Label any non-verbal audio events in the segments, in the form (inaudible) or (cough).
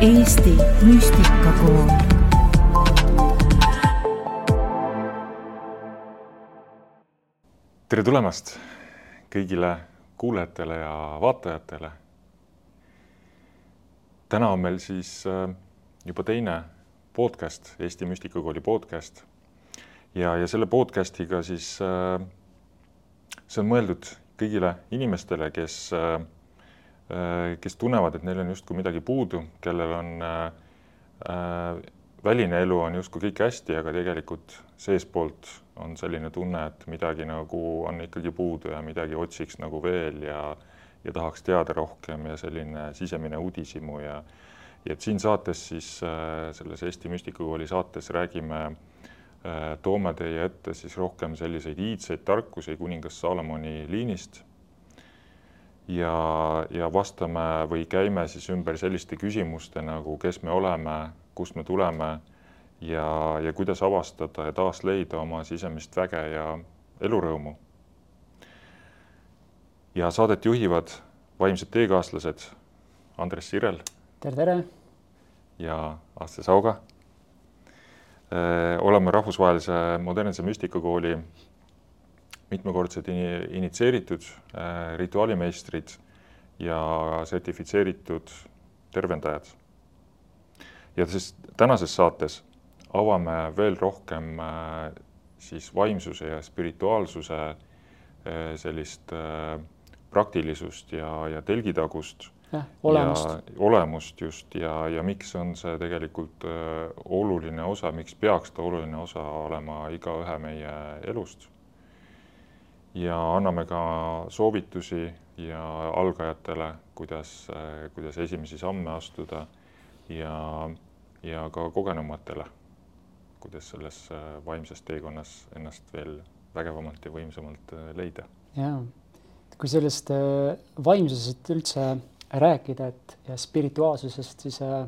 Eesti müstikakool tere tulemast kõigile kuulajatele ja vaatajatele. täna on meil siis äh, juba teine podcast, Eesti Müstikakooli podcast. ja, ja selle podcast'iga siis äh, see on mõeldud kõigile inimestele, kes äh, kes tunnevad, et neil on justkui midagi puudu, kellel on äh, väline elu on justkui kõik hästi, aga tegelikult seespoolt on selline tunne, et midagi nagu on ikkagi puudu ja midagi otsiks nagu veel ja ja tahaks teada rohkem ja selline sisemine uudishimu ja ja et siin saates siis äh, selles Eesti Müstikakooli saates räägime äh,, toome teie ette siis rohkem selliseid iidseid tarkusi kuningas Salomoni liinist ja, ja vastame või käime siis ümber selliste küsimuste nagu, kes me oleme, kust me tuleme ja, ja kuidas avastada ja taas leida oma sisemist väge ja elurõõmu. ja saadet juhivad vaimsed teekaaslased Andres Sirel. tere, tere! ja Aste Sauga. oleme rahvusvahelise modernse müstikakooli mitmekordsed initsieeritud äh, rituaalimeistrid ja sertifitseeritud tervendajad. ja siis tänases saates avame veel rohkem äh, siis vaimsuse ja spirituaalsuse äh, sellist praktilisust ja, ja telgitagust. olemust. olemust just ja, ja miks on see tegelikult oluline osa, miks peaks ta oluline osa olema igaühe meie elust ja anname ka soovitusi ja algajatele, kuidas, kuidas esimesi samme astuda ja, ja ka kogenumatele, kuidas selles vaimses teekonnas ennast veel vägevamalt ja võimsamalt leida. ja kui sellest äh, vaimsusest üldse rääkida, et ja spirituaalsusest, siis, äh,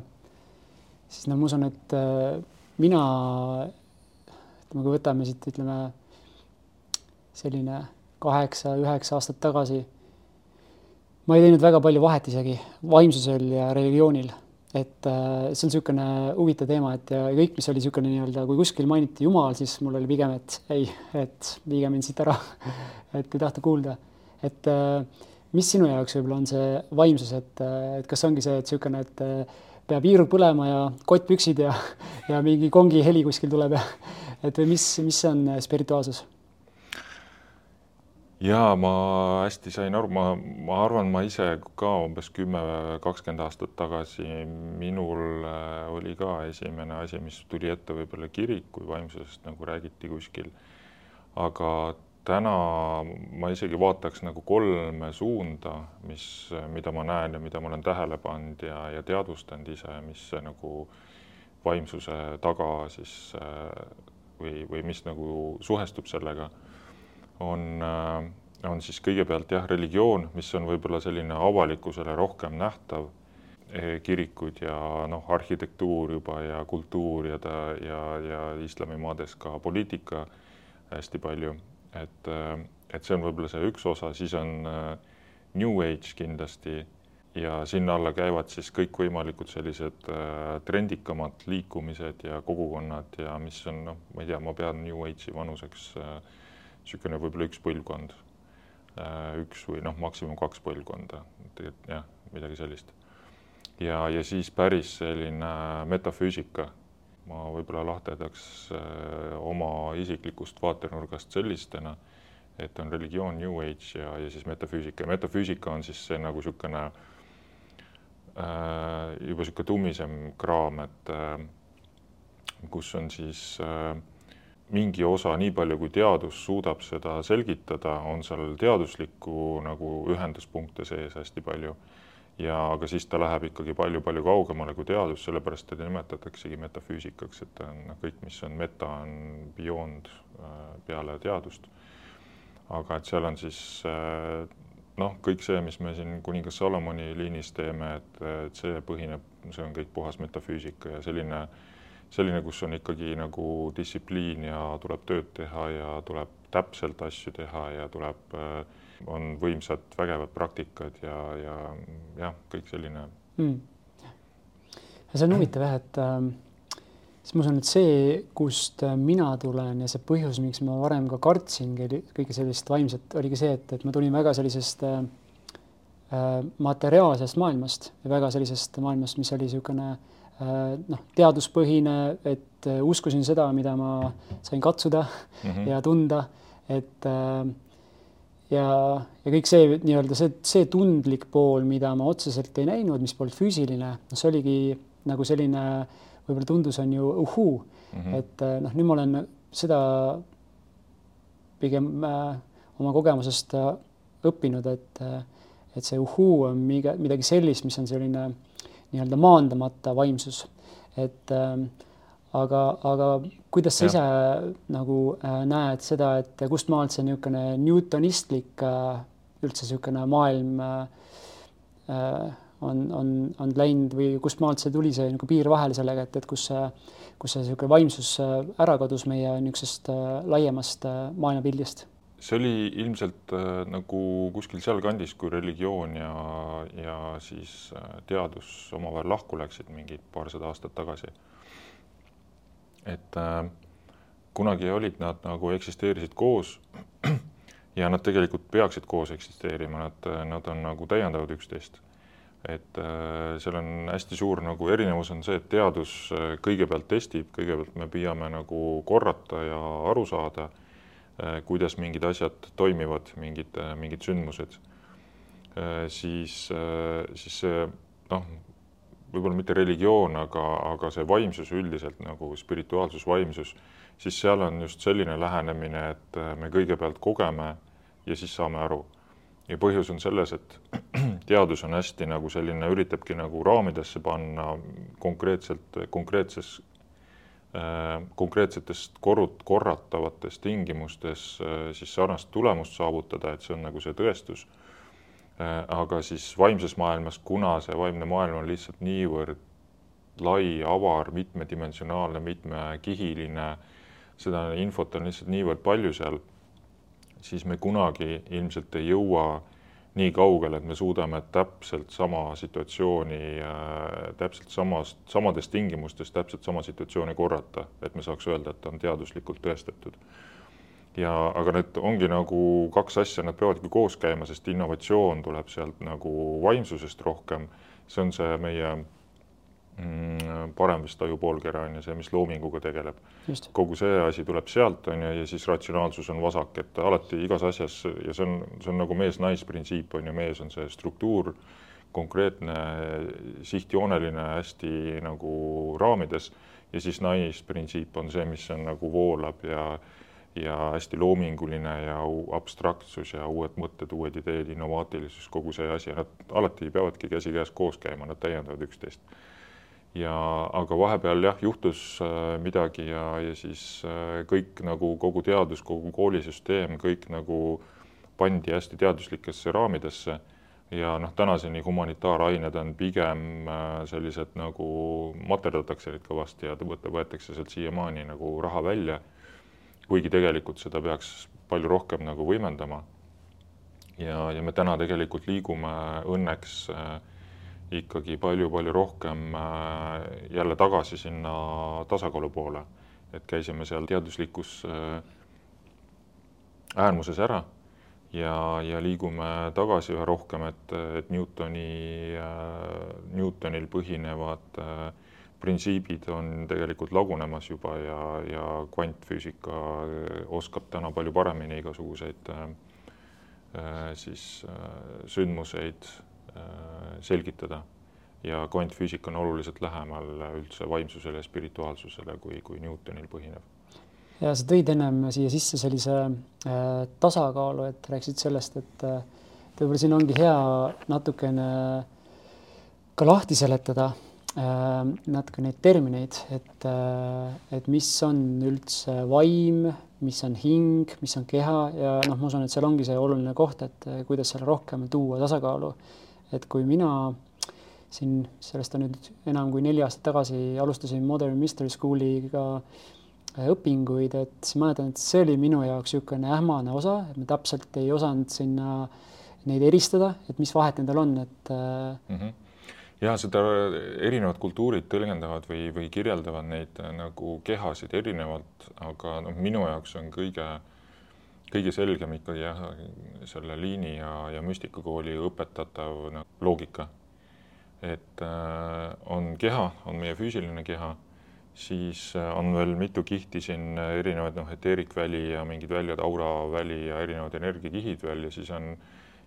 siis no ma usun, et äh, mina, ütleme, kui võtame siit, ütleme selline kaheksa-üheksa aastat tagasi. ma ei teinud väga palju vahet isegi vaimsusel ja religioonil, et äh, see on niisugune huvitav teema, et ja kõik, mis oli niisugune nii-öelda, kui kuskil mainiti Jumal, siis mul oli pigem, et ei, et viige mind siit ära (laughs) et ei tahta kuulda. et äh, mis sinu jaoks võib-olla on see vaimsus, et, äh, et kas ongi see, et niisugune, et peab hiirud põlema ja kottpüksid ja, (laughs) ja mingi kongi heli kuskil tuleb ja et või mis, mis on spirituaalsus? Ja ma hästi sain aru, ma, ma arvan, ma ise ka umbes kümme, kakskümmend aastat tagasi minul äh, oli ka esimene asi, mis tuli ette võib-olla kirik, kui vaimsusest nagu räägiti kuskil. aga täna ma isegi vaataks nagu kolme suunda, mis, mida ma näen ja mida ma olen tähele pannud ja, ja teadvustanud ise, mis nagu vaimsuse taga siis äh, või, või mis nagu suhestub sellega on, äh, on siis kõigepealt jah, religioon, mis on võib-olla selline avalikkusele rohkem nähtav, e, kirikud ja noh, arhitektuur juba ja kultuur ja ta ja, ja islamimaades ka poliitika hästi palju, et, äh, et see on võib-olla see üks osa, siis on äh, New Age kindlasti ja sinna alla käivad siis kõikvõimalikud sellised äh, trendikamad liikumised ja kogukonnad ja mis on noh, ma ei tea, ma pean New Age'i vanuseks äh, niisugune võib-olla üks põlvkond, äh, üks või noh, maksimum kaks põlvkonda, et jah, midagi sellist. ja, ja siis päris selline metafüüsika, ma võib-olla lahterdaks äh, oma isiklikust vaatenurgast sellistena, et on religioon, New Age ja, ja siis metafüüsika ja metafüüsika on siis see nagu niisugune äh, juba niisugune tummisem kraam, et kus on siis äh, mingi osa, nii palju kui teadus suudab seda selgitada, on seal teaduslikku nagu ühenduspunkte sees hästi palju. ja aga siis ta läheb ikkagi palju-palju kaugemale kui teadus, sellepärast teda nimetataksegi metafüüsikaks, et ta on noh, kõik, mis on meta, on beyond äh, peale teadust. aga et seal on siis äh, noh, kõik see, mis me siin kuningas Salomoni liinis teeme, et, et see põhineb, see on kõik puhas metafüüsika ja selline äh, selline, kus on ikkagi nagu distsipliin ja tuleb tööd teha ja tuleb täpselt asju teha ja tuleb, äh, on võimsad vägevad praktikad ja, ja jah, kõik selline. Mm.. see on huvitav jah, et äh, siis ma usun, et see, kust äh, mina tulen ja see põhjus, miks ma varem ka kartsin kõike sellist vaimset, oligi see, et, et ma tulin väga sellisest äh, äh, materiaalsest maailmast ja väga sellisest maailmast, mis oli niisugune äh, noh, teaduspõhine, et äh, uskusin seda, mida ma sain katsuda mm -hmm. ja tunda, et äh, ja, ja kõik see nii-öelda see, see tundlik pool, mida ma otseselt ei näinud, mis polnud füüsiline, noh, see oligi nagu selline võib-olla tundus, on ju uhuu mm, -hmm. et äh, noh, nüüd ma olen seda pigem äh, oma kogemusest äh, õppinud, et äh, et see uhuu on midagi sellist, mis on selline nii-öelda maandamata vaimsus, et äh, aga, aga kuidas sa ise nagu äh, näed seda, et kust maalt see niisugune Newtonistlik äh, üldse niisugune maailm äh, äh, on, on, on läinud või kust maalt see tuli, see nagu piir vahele sellega, et, et kus see, kus see niisugune vaimsus äh, ära kadus meie niisugusest äh, laiemast äh, maailmapildist? See oli ilmselt äh, nagu kuskil sealkandis, kui religioon ja, ja siis äh, teadus omavahel lahku läksid mingi paarsada aastat tagasi et äh, kunagi olid nad nagu eksisteerisid koos (clears throat) ja nad tegelikult peaksid koos eksisteerima, nad, nad on nagu täiendavad üksteist. et äh, seal on hästi suur nagu erinevus on see, et teadus äh, kõigepealt testib, kõigepealt me püüame nagu korrata ja aru saada äh,, kuidas mingid asjad toimivad, mingid, äh, mingid sündmused äh,. siis äh,, siis see noh, võib-olla mitte religioon, aga, aga see vaimsus üldiselt nagu spirituaalsus, vaimsus, siis seal on just selline lähenemine, et äh, me kõigepealt kogeme ja siis saame aru. ja põhjus on selles, et (clears throat) teadus on hästi nagu selline, üritabki nagu raamidesse panna konkreetselt, konkreetses äh,, konkreetsetest korrut-, korratavatest tingimustes äh, siis sarnast tulemust saavutada, et see on nagu see tõestus. Äh, aga siis vaimses maailmas, kuna see vaimne maailm on lihtsalt niivõrd lai, avar, mitmedimensionaalne, mitmekihiline, seda infot on lihtsalt niivõrd palju seal, siis me kunagi ilmselt ei jõua nii kaugele, et me suudame täpselt sama situatsiooni äh,, täpselt samast, samades tingimustes täpselt sama situatsiooni korrata, et me saaks öelda, et on teaduslikult tõestatud ja aga need ongi nagu kaks asja, nad peavadki koos käima, sest innovatsioon tuleb sealt nagu vaimsusest rohkem. see on see meie mm, parem vist aju poolkera on ju see, mis loominguga tegeleb. kogu see asi tuleb sealt on ju, ja siis ratsionaalsus on vasak, et alati igas asjas ja see on, see on nagu mees-nais printsiip on ju, mees on see struktuur, konkreetne, sihtjooneline, hästi nagu raamides ja siis naisprintsiip on see, mis on nagu voolab ja ja hästi loominguline ja abstraktsus ja uued mõtted, uued ideed, innovaatilisus, kogu see asi, nad alati peavadki käsikäes koos käima, nad täiendavad üksteist. Ja aga vahepeal jah, juhtus äh, midagi ja, ja siis äh, kõik nagu kogu teadus, kogu koolisüsteem, kõik nagu pandi hästi teaduslikesse raamidesse ja noh, tänaseni humanitaarained on pigem äh, sellised nagu materdatakse neid kõvasti ja võetakse sealt siiamaani nagu raha välja kuigi tegelikult seda peaks palju rohkem nagu võimendama. ja, ja me täna tegelikult liigume õnneks äh, ikkagi palju-palju rohkem äh, jälle tagasi sinna tasakaalu poole, et käisime seal teaduslikus äh, äärmuses ära ja, ja liigume tagasi üha rohkem, et, et Newtoni äh,, Newtonil põhinevad printsiibid on tegelikult lagunemas juba ja, ja kvantfüüsika oskab täna palju paremini igasuguseid siis sündmuseid selgitada ja kvantfüüsika on oluliselt lähemal üldse vaimsusele ja spirituaalsusele kui, kui Newtonil põhinev. ja sa tõid ennem siia sisse sellise äh, tasakaalu, et rääkisid sellest, et äh, võib-olla siin ongi hea natukene ka lahti seletada Äh, natuke neid termineid, et, äh, et mis on üldse vaim, mis on hing, mis on keha ja noh, ma usun, et seal ongi see oluline koht, et äh, kuidas seal rohkem tuua tasakaalu. Et kui mina siin, sellest on nüüd enam kui neli aastat tagasi alustasin Modern Mystery School'iga õpinguid, et siis mäletan, et see oli minu jaoks niisugune ähmane osa, et ma täpselt ei osanud sinna neid eristada, et mis vahet nendel on, et mm. -hmm ja seda erinevad kultuurid tõlgendavad või, või kirjeldavad neid nagu kehasid erinevalt, aga noh, minu jaoks on kõige, kõige selgem ikkagi jah, selle liini ja, ja müstikakooli õpetatav noh, loogika. et äh, on keha, on meie füüsiline keha, siis äh, on veel mitu kihti siin erinevaid noh, eteerikväli ja mingid väljad, auraväli ja erinevad energiakihid veel ja siis on,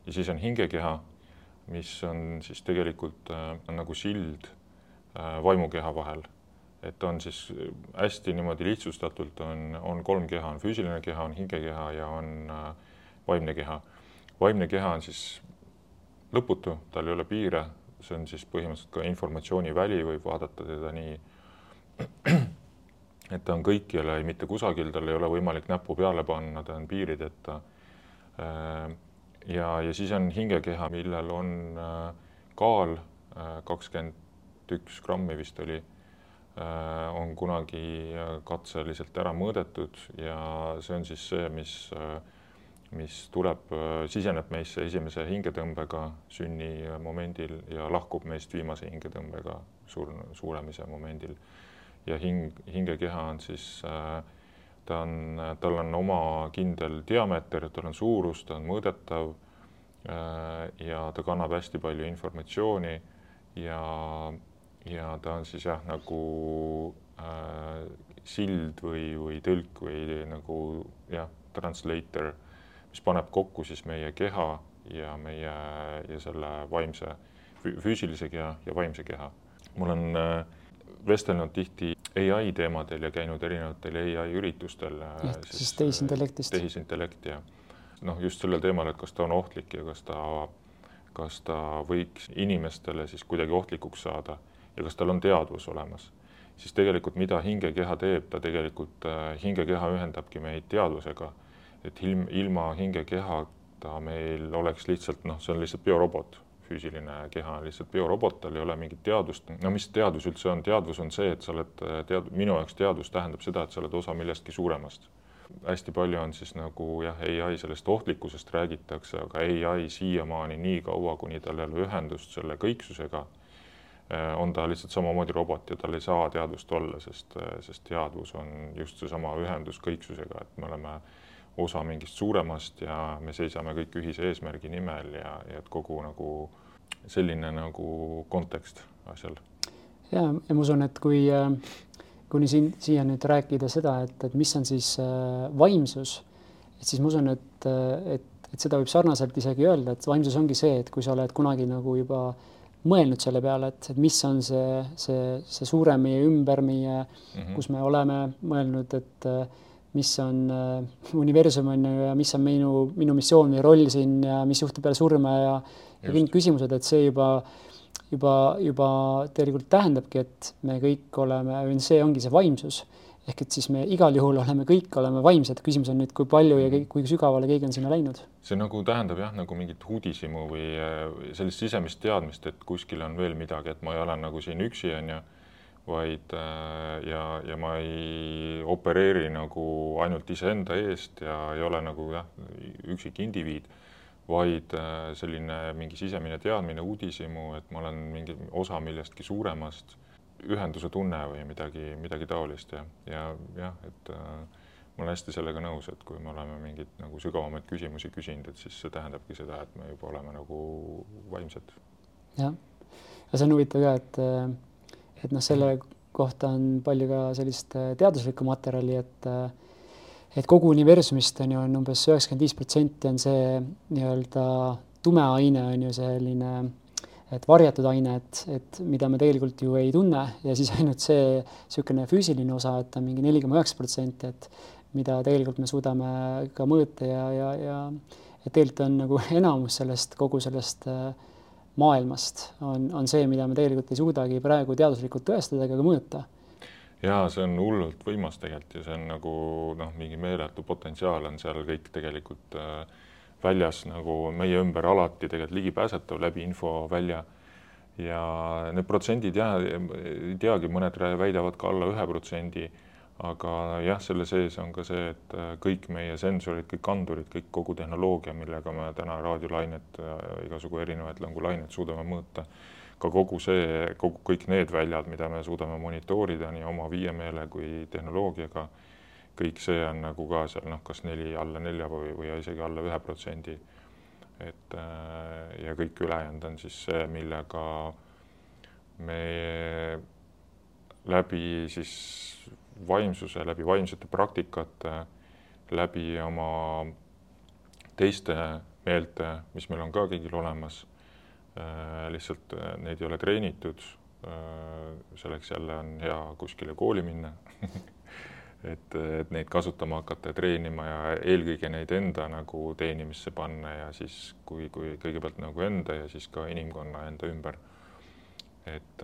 ja siis on hingekeha mis on siis tegelikult äh, nagu sild äh, vaimukeha vahel. Et on siis äh, hästi niimoodi lihtsustatult on, on kolm keha, on füüsiline keha, on hingekeha ja on äh, vaimne keha. vaimne keha on siis lõputu, tal ei ole piire, see on siis põhimõtteliselt ka informatsiooniväli, võib vaadata teda nii, (clears throat) et ta on kõikjal ja mitte kusagil, tal ei ole võimalik näppu peale panna, ta on piirideta äh, ja, ja siis on hingekeha, millel on kaal kakskümmend üks grammi vist oli, on kunagi katseliselt ära mõõdetud ja see on siis see, mis, mis tuleb, siseneb meisse esimese hingetõmbega sünnimomendil ja lahkub meist viimase hingetõmbega suur, suremise momendil. ja hing, hingekeha on siis äh, ta on, tal on oma kindel diameeter, tal on suurus, ta on mõõdetav äh, ja ta kannab hästi palju informatsiooni ja, ja ta on siis jah, nagu äh, sild või, või tõlk või nagu jah, translator, mis paneb kokku siis meie keha ja meie ja selle vaimse, füüsilise keha ja vaimse keha. mul on äh, vestelnud tihti ai teemadel ja käinud erinevatel ai üritustel. ehk siis, siis tehisintellektist. tehisintellekt ja noh, just sellel teemal, et kas ta on ohtlik ja kas ta, kas ta võiks inimestele siis kuidagi ohtlikuks saada ja kas tal on teadvus olemas, siis tegelikult mida hingekeha teeb, ta tegelikult äh,, hingekeha ühendabki meid teadvusega. et ilm, ilma hingekehata meil oleks lihtsalt noh, see on lihtsalt biorobot füüsiline keha on lihtsalt biorobot, tal ei ole mingit teadvust. no mis teadvus üldse on, teadvus on see, et sa oled tead-, minu jaoks teadvus tähendab seda, et sa oled osa millestki suuremast. hästi palju on siis nagu jah, ai sellest ohtlikkusest räägitakse, aga ai siiamaani nii kaua, kuni tal ei ole ühendust selle kõiksusega, on ta lihtsalt samamoodi robot ja tal ei saa teadvust olla, sest, sest teadvus on just seesama ühendus kõiksusega, et me oleme osa mingist suuremast ja me seisame kõik ühise eesmärgi nimel ja, ja et kogu nagu selline nagu kontekst asjal. ja, ja ma usun, et kui, äh, kuni siin siia nüüd rääkida seda, et, et mis on siis äh, vaimsus, et siis ma usun, et, äh, et, et seda võib sarnaselt isegi öelda, et vaimsus ongi see, et kui sa oled kunagi nagu juba mõelnud selle peale, et, et mis on see, see, see suurem meie ümber, meie mm, -hmm. kus me oleme mõelnud, et mis on äh, universum on ju ja mis on minu, minu missioon või roll siin ja mis juhtub peale surma ja, ja kõik küsimused, et see juba, juba, juba tegelikult tähendabki, et me kõik oleme, see ongi see vaimsus. Ehk et siis me igal juhul oleme, kõik oleme vaimsed, küsimus on nüüd, kui palju ja kui sügavale keegi on sinna läinud. see nagu tähendab jah, nagu mingit uudishimu või sellist sisemist teadmist, et kuskil on veel midagi, et ma ei ole nagu siin üksi, on ju vaid äh, ja, ja ma ei opereeri nagu ainult iseenda eest ja ei ole nagu jah, üksik indiviid, vaid äh, selline mingi sisemine teadmine, uudishimu, et ma olen mingi osa millestki suuremast, ühenduse tunne või midagi, midagi taolist ja, ja jah, et äh, ma olen hästi sellega nõus, et kui me oleme mingeid nagu sügavamaid küsimusi küsinud, et siis see tähendabki seda, et me juba oleme nagu vaimsed. jah, ja see on huvitav ka, et et noh, selle kohta on palju ka sellist äh, teaduslikku materjali, et äh, et kogu universumist on ju, on umbes üheksakümmend viis protsenti on see nii-öelda tume aine on ju selline, et varjatud aine, et, et mida me tegelikult ju ei tunne ja siis ainult see niisugune füüsiline osa, et on mingi neli koma üheksa protsenti, et mida tegelikult me suudame ka mõõta ja, ja, ja et tegelikult on nagu (laughs) enamus sellest, kogu sellest äh, maailmast on, on see, mida me tegelikult ei suudagi praegu teaduslikult tõestada ega ka mõõta. ja see on hullult võimas tegelikult ja see on nagu noh, mingi meeletu potentsiaal on seal kõik tegelikult äh, väljas nagu meie ümber alati tegelikult ligipääsetav läbi infovälja. ja need protsendid jah, ei teagi, mõned väidavad ka alla ühe protsendi aga jah, selle sees on ka see, et kõik meie sensorid, kõik andurid, kõik kogu tehnoloogia, millega me täna raadiolainet igasugu erinevaid langulainet suudame mõõta, ka kogu see, kogu kõik need väljad, mida me suudame monitoorida nii oma viiemeele kui tehnoloogiaga, kõik see on nagu ka seal noh, kas neli alla nelja või, või isegi alla ühe protsendi. et äh, ja kõik ülejäänud on siis see, millega me läbi siis vaimsuse, läbi vaimsete praktikate, läbi oma teiste meelte, mis meil on ka kõigil olemas Äh, lihtsalt äh, neid ei ole treenitud. Selleks jälle on hea kuskile kooli minna (laughs) et, et neid kasutama hakata ja treenima ja eelkõige neid enda nagu teenimisse panna ja siis, kui, kui kõigepealt nagu enda ja siis ka inimkonna enda ümber. et,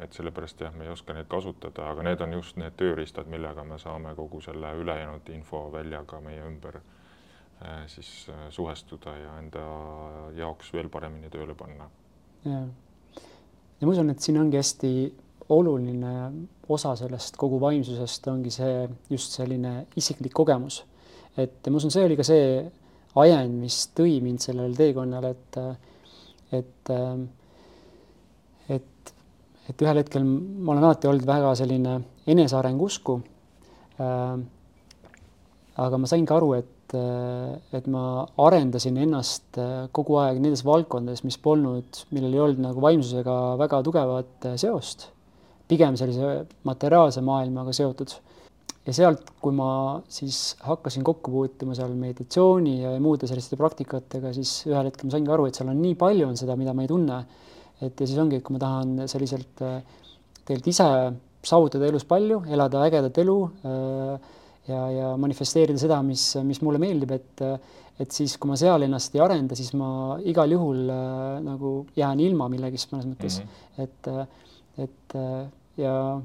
et sellepärast jah, me ei oska neid kasutada, aga need on just need tööriistad, millega me saame kogu selle ülejäänud infoväljaga meie ümber Äh, siis äh, suhestuda ja enda jaoks veel paremini tööle panna. ja, ja ma usun, et siin ongi hästi oluline osa sellest kogu vaimsusest ongi see just selline isiklik kogemus. et ma usun, see oli ka see ajend, mis tõi mind sellele teekonnale, et, et, et, et ühel hetkel ma olen alati olnud väga selline enesearengu usku. Aga ma sain ka aru, et et, ma arendasin ennast kogu aeg nendes valdkondades, mis polnud, millel ei olnud nagu vaimsusega väga tugevat seost, pigem sellise materiaalse maailmaga seotud. ja sealt, kui ma siis hakkasin kokku puutuma seal meditatsiooni ja muude selliste praktikatega, siis ühel hetkel ma saingi aru, et seal on nii palju on seda, mida ma ei tunne. et ja siis ongi, et kui ma tahan selliselt äh, tegelikult ise saavutada elus palju, elada ägedat elu äh, ja, ja manifesteerida seda, mis, mis mulle meeldib, et et siis, kui ma seal ennast ei arenda, siis ma igal juhul äh, nagu jään ilma millegist mõnes mõttes mm, -hmm. et, et ja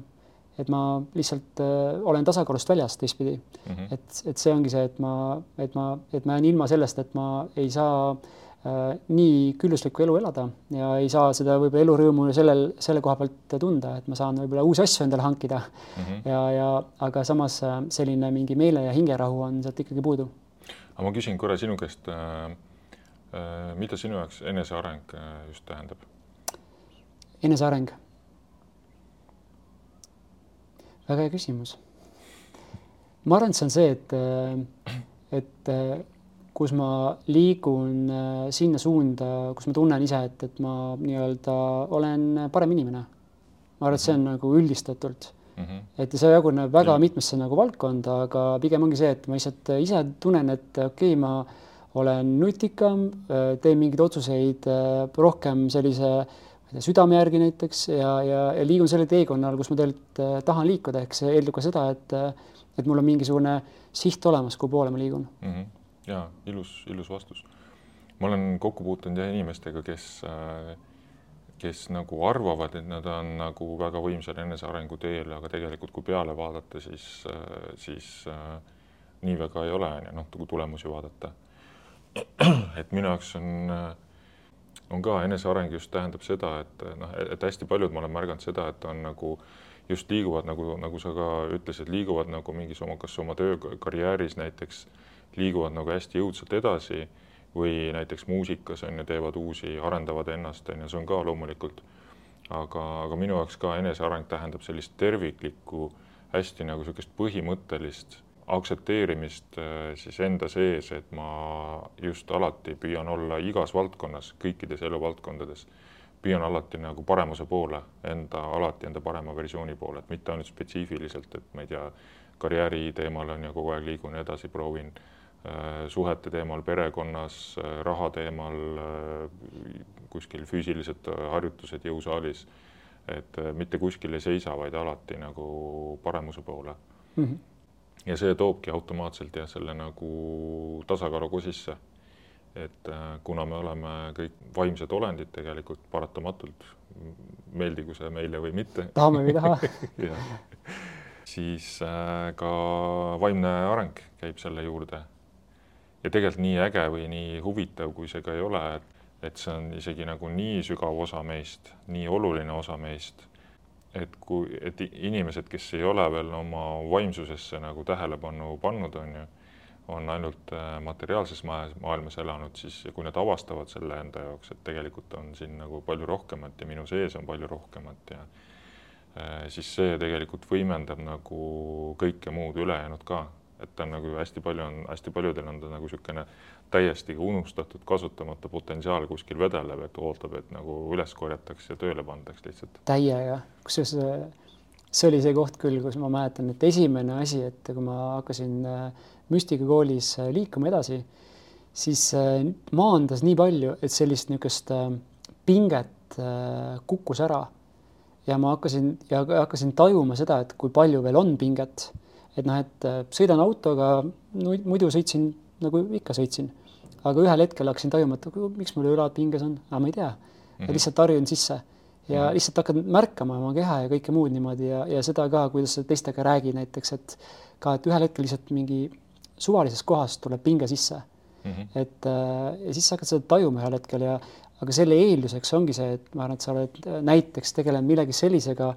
et ma lihtsalt äh, olen tasakaalust väljas teistpidi mm. -hmm. et, et see ongi see, et ma, et ma, et ma jään ilma sellest, et ma ei saa äh, Äh, nii külluslikku elu elada ja ei saa seda võib-olla elurõõmu sellel, selle koha pealt tunda, et ma saan võib-olla uusi asju endale hankida mm. -hmm. ja, ja aga samas äh, selline mingi meele ja hingerahu on sealt ikkagi puudu. aga ma küsin korra sinu käest äh,. Äh, mida sinu jaoks eneseareng just tähendab? eneseareng? Väga hea küsimus. ma arvan, et see on see, et, et kus ma liigun äh, sinna suunda, kus ma tunnen ise, et, et ma nii-öelda olen parem inimene. ma arvan, et see on nagu üldistatult mm. -hmm. et see jaguneb väga -hmm. mitmesse nagu valdkonda, aga pigem ongi see, et ma lihtsalt ise tunnen, et okei okay,, ma olen nutikam, äh, teen mingeid otsuseid äh, rohkem sellise südame järgi näiteks ja, ja, ja liigun sellel teekonnal, kus ma tegelikult tahan liikuda, ehk see eeldab ka seda, et et mul on mingisugune siht olemas, kuhu poole ma liigun mm. -hmm ja ilus, ilus vastus. ma olen kokku puutunud jah inimestega, kes, äh, kes nagu arvavad, et nad on nagu väga võimsal enesearengu teel, aga tegelikult, kui peale vaadata, siis, äh, siis äh, nii väga ei ole, on ju, noh, kui tulemusi vaadata. (clears throat) et minu jaoks on, on ka eneseareng just tähendab seda, et noh, et hästi paljud, ma olen märganud seda, et on nagu just liiguvad nagu, nagu sa ka ütlesid, liiguvad nagu mingis oma, kas oma töökarjääris näiteks liiguvad nagu hästi jõudsalt edasi või näiteks muusikas on ju, teevad uusi, arendavad ennast on ju, see on ka loomulikult. aga, aga minu jaoks ka eneseareng tähendab sellist terviklikku, hästi nagu niisugust põhimõttelist aktsepteerimist äh, siis enda sees, et ma just alati püüan olla igas valdkonnas, kõikides eluvaldkondades, püüan alati nagu paremuse poole, enda, alati enda parema versiooni poole, et mitte ainult spetsiifiliselt, et ma ei tea, karjääri teemal on ju kogu aeg liigun edasi, proovin Äh, suhete teemal perekonnas, äh, raha teemal, kuskil füüsilised harjutused jõusaalis. et mitte kuskil ei seisa, vaid alati nagu paremuse poole mm. -hmm. Ja see toobki automaatselt jah, selle nagu tasakaalu ka sisse. et kuna me oleme kõik vaimsed olendid tegelikult paratamatult, meeldigu see meile või mitte. tahame või ei taha (laughs) siis ka vaimne areng käib selle juurde ja tegelikult nii äge või nii huvitav, kui see ka ei ole, et, et see on isegi nagu nii sügav osa meist, nii oluline osa meist, et kui, et inimesed, kes ei ole veel oma vaimsusesse nagu tähelepanu pannud, on ju, on ainult äh, materiaalses maailmas elanud, siis kui nad avastavad selle enda jaoks, et tegelikult on siin nagu palju rohkemat ja minu sees on palju rohkemat ja äh, siis see tegelikult võimendab nagu kõike muud ülejäänud ka, et ta on nagu hästi palju on, hästi paljudel on ta nagu niisugune täiesti unustatud, kasutamata potentsiaal kuskil vedeleb, et ootab, et nagu üles korjatakse ja tööle pandaks lihtsalt. täiega, kusjuures see oli see koht küll, kus ma mäletan, et esimene asi, et kui ma hakkasin äh, müstikakoolis äh, liikuma edasi, siis äh, maandas nii palju, et sellist niisugust pinget kukkus ära. ja ma hakkasin ja hakkasin tajuma seda, et kui palju veel on pinget. Et noh, et sõidan autoga, muidu sõitsin nagu ikka sõitsin, aga ühel hetkel hakkasin tajuma, et miks mul õlad pinges on, aga ma ei tea mm, -hmm. lihtsalt harjun sisse ja mm. lihtsalt hakkad märkama oma keha ja kõike muud niimoodi ja, ja seda ka, kuidas sa teistega räägid näiteks, et ka, et ühel hetkel lihtsalt mingi suvalisest kohast tuleb pinge sisse mm. -hmm. et äh, ja siis sa hakkad seda tajuma ühel hetkel ja aga selle eelduseks ongi see, et ma arvan, et sa oled näiteks tegelenud millegi sellisega,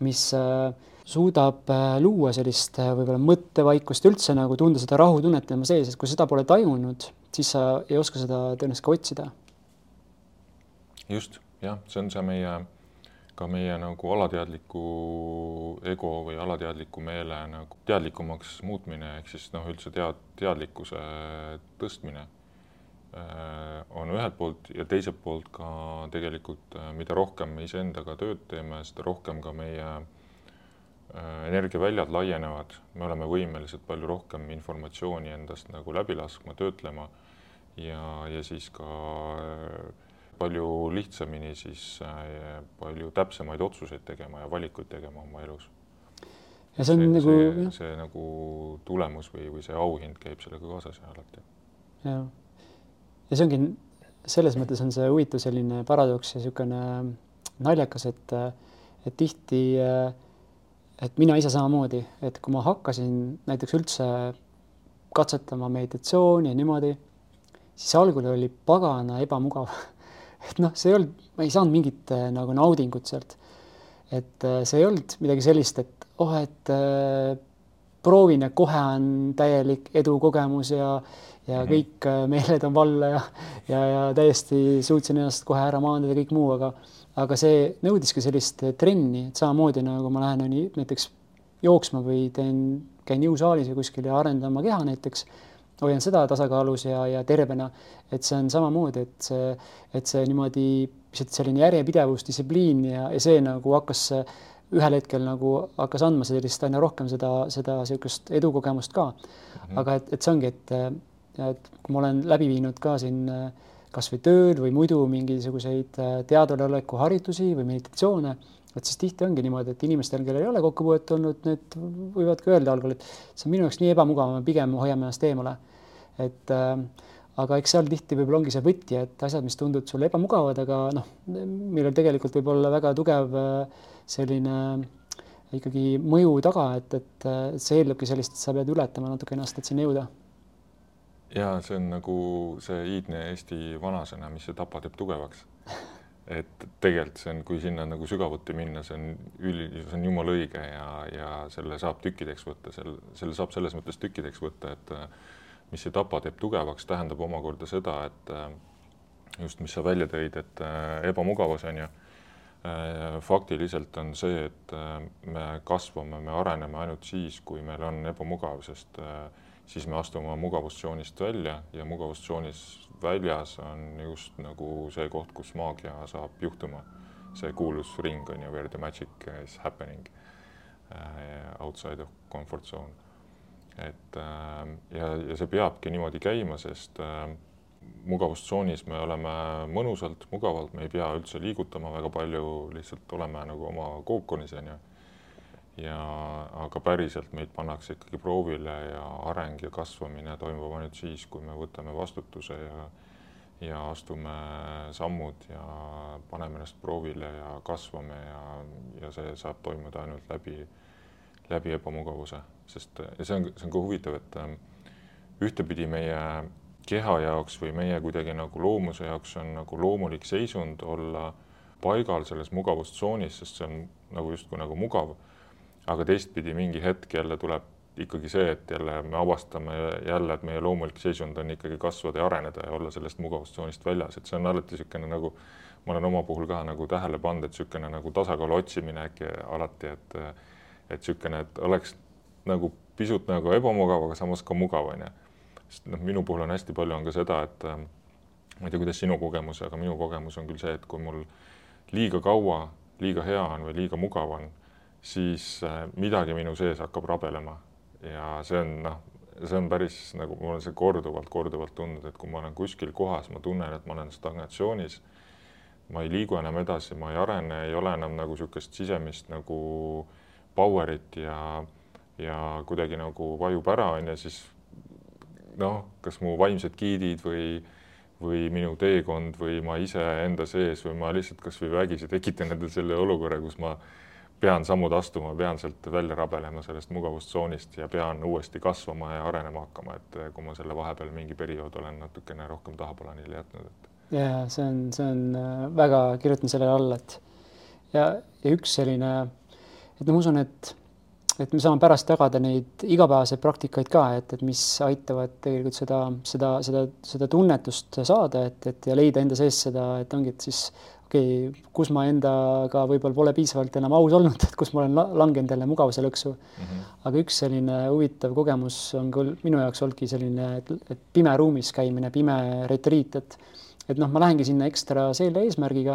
mis äh, suudab äh, luua sellist äh, võib-olla mõttevaikust üldse nagu tunda seda rahutunnet tema sees, et kui seda pole tajunud, siis sa ei oska seda tõenäoliselt ka otsida. just jah, see on see meie, ka meie nagu alateadliku ego või alateadliku meele nagu teadlikumaks muutmine ehk siis noh, üldse tead, teadlikkuse tõstmine äh, on ühelt poolt ja teiselt poolt ka tegelikult, mida rohkem me iseendaga tööd teeme, seda rohkem ka meie energiaväljad laienevad, me oleme võimelised palju rohkem informatsiooni endast nagu läbi laskma, töötlema ja, ja siis ka äh, palju lihtsamini siis äh, palju täpsemaid otsuseid tegema ja valikuid tegema oma elus. ja see on see, nagu see, see nagu tulemus või, või see auhind käib sellega kaasas ja alati. jah, ja see ongi selles mõttes on see huvitav selline paradoks ja niisugune naljakas, et, et tihti, et mina ise samamoodi, et kui ma hakkasin näiteks üldse katsetama meditatsiooni ja niimoodi, siis algul oli pagana ebamugav (laughs) et noh, see ei olnud, ma ei saanud mingit äh, nagu naudingut sealt. et äh, see ei olnud midagi sellist, et oh, et äh, proovin ja kohe on täielik edukogemus ja, ja mhm. kõik äh, meeled on valla ja, ja, ja täiesti suutsin ennast kohe ära maandada kõik muu, aga, aga see nõudiski sellist trenni, et samamoodi nagu ma lähen ju näiteks jooksma või teen, käin jõusaalis või kuskil ja arendan oma keha näiteks hoian seda tasakaalus ja, ja tervena, et see on samamoodi, et see, et see niimoodi lihtsalt selline järjepidevus, distsipliin ja, ja see nagu hakkas ühel hetkel nagu hakkas andma sellist aina rohkem seda, seda niisugust edukogemust ka mm. -hmm. aga et, et see ongi, et, et kui ma olen läbi viinud ka siin kasvõi tööl või muidu mingisuguseid teaduloleku harjutusi või meditatsioone et siis tihti ongi niimoodi, et inimestel, kellel ei ole kokkupuudet olnud, need võivad ka öelda algul, et see on minu jaoks nii ebamugav, ma pigem hoian ennast eemale. et äh, aga eks seal tihti võib-olla ongi see võti, et asjad, mis tunduvad sulle ebamugavad, aga noh, millel tegelikult võib olla väga tugev äh, selline ikkagi mõju taga, et, et see eeldabki sellist, et sa pead ületama natuke ennast, et sinna jõuda. Ja see on nagu see iidne Eesti vanasõna, mis see tapa teeb tugevaks. (laughs) Et tegelikult see on, kui sinna nagu sügavuti minna, see on üli, see on jumala õige ja, ja selle saab tükkideks võtta, sel, selle saab selles mõttes tükkideks võtta, et mis see tapa teeb tugevaks, tähendab omakorda seda, et just, mis sa välja tõid, et ebamugavus on ju, faktiliselt on see, et me kasvame, me areneme ainult siis, kui meil on ebamugav, sest siis me astume mugavustsoonist välja ja mugavustsoonis väljas on just nagu see koht, kus maagia saab juhtuma. see kuulus ring on ju, where the magic is happening uh, outside of comfort zone. et uh, ja, ja see peabki niimoodi käima, sest uh, mugavustsoonis me oleme mõnusalt, mugavalt, me ei pea üldse liigutama väga palju, lihtsalt oleme nagu oma kookonis on ju ja aga päriselt meid pannakse ikkagi proovile ja areng ja kasvamine toimub ainult siis, kui me võtame vastutuse ja ja astume sammud ja paneme ennast proovile ja kasvame ja, ja see saab toimuda ainult läbi, läbi ebamugavuse, sest ja see on, see on ka huvitav, et ähm, ühtepidi meie keha jaoks või meie kuidagi nagu loomuse jaoks on nagu loomulik seisund olla paigal selles mugavustsoonis, sest see on nagu justkui nagu mugav aga teistpidi mingi hetk jälle tuleb ikkagi see, et jälle me avastame jälle, et meie loomulik seisund on ikkagi kasvada ja areneda ja olla sellest mugavustsoonist väljas, et see on alati niisugune nagu ma olen oma puhul ka nagu tähele pannud, et niisugune nagu tasakaalu otsimine äkki alati, et et niisugune, et oleks nagu pisut nagu ebamugav, aga samas ka mugav, on ju. sest noh, minu puhul on hästi palju on ka seda, et ma ei tea, kuidas sinu kogemus, aga minu kogemus on küll see, et kui mul liiga kaua, liiga hea on või liiga mugav on, siis midagi minu sees hakkab rabelema ja see on noh, see on päris nagu mul on see korduvalt, korduvalt tundnud, et kui ma olen kuskil kohas, ma tunnen, et ma olen stagnatsioonis. ma ei liigu enam edasi, ma ei arene, ei ole enam nagu niisugust sisemist nagu power'it ja, ja kuidagi nagu vajub ära, on ju, siis noh, kas mu vaimsed giidid või, või minu teekond või ma ise enda sees või ma lihtsalt kasvõi vägisi tekitan endale selle olukorra, kus ma pean sammud astuma, pean sealt välja rabelema sellest mugavustsoonist ja pean uuesti kasvama ja arenema hakkama, et kui ma selle vahepeal mingi periood olen natukene rohkem tahaplaanile jätnud, et. ja see on, see on äh, väga, kirjutan sellele alla, et ja, ja üks selline, et no ma usun, et, et me saame pärast jagada neid igapäevaseid praktikaid ka, et, et mis aitavad tegelikult seda, seda, seda, seda tunnetust saada, et, et ja leida enda sees seda, et ongi, et siis okei okay,, kus ma endaga võib-olla pole piisavalt enam aus olnud, (laughs) et kus ma olen langenud jälle mugavuse lõksu mm. -hmm. aga üks selline huvitav kogemus on küll minu jaoks olnudki selline, et, et pime ruumis käimine, pime retriit, et et noh, ma lähengi sinna ekstra selle eesmärgiga,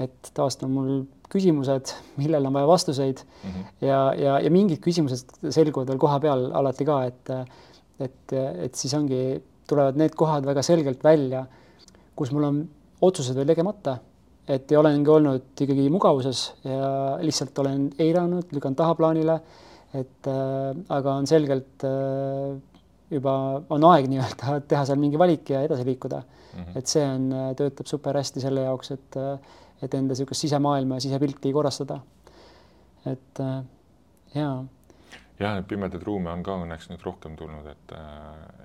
et taastada mul küsimused, millele on vaja vastuseid mm -hmm. ja, ja, ja mingid küsimused selguvad veel koha peal alati ka, et et, et siis ongi, tulevad need kohad väga selgelt välja, kus mul on otsused veel tegemata et olengi olnud ikkagi mugavuses ja lihtsalt olen eiranud, lükanud tahaplaanile. et äh, aga on selgelt äh, juba on aeg (laughs) nii-öelda teha seal mingi valik ja edasi liikuda mm. -hmm. et see on, äh, töötab super hästi selle jaoks, et, äh, et enda niisugust sisemaailma ja sisepilti korrastada. et äh, jaa jah, neid pimedaid ruume on ka õnneks nüüd rohkem tulnud, et,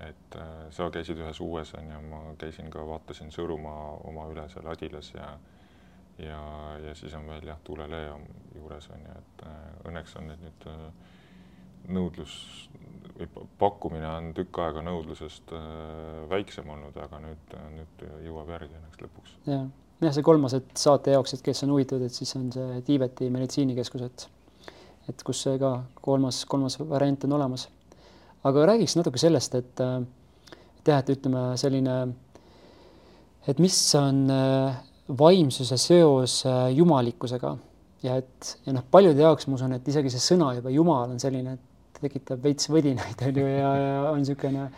et sa käisid ühes uues on ju, ma käisin ka, vaatasin Sõõrumaa oma üle seal Adilas ja ja, ja siis on veel jah, tuulelee juures on ju, et äh, õnneks on need nüüd äh, nõudlus või pakkumine on tükk aega nõudlusest äh, väiksem olnud, aga nüüd, nüüd jõuab järgi õnneks lõpuks. jah, jah, see kolmas, et saate jaoks, et kes on huvitatud, et siis on see Tiibeti meditsiinikeskus, et et kus see ka kolmas, kolmas variant on olemas. aga räägiks natuke sellest, et jah, et ütleme selline, et mis on äh, vaimsuse seos äh, jumalikkusega ja et ja noh, paljude jaoks ma usun, et isegi see sõna juba Jumal on selline, et tekitab veits võdinaid on ju ja, ja on niisugune,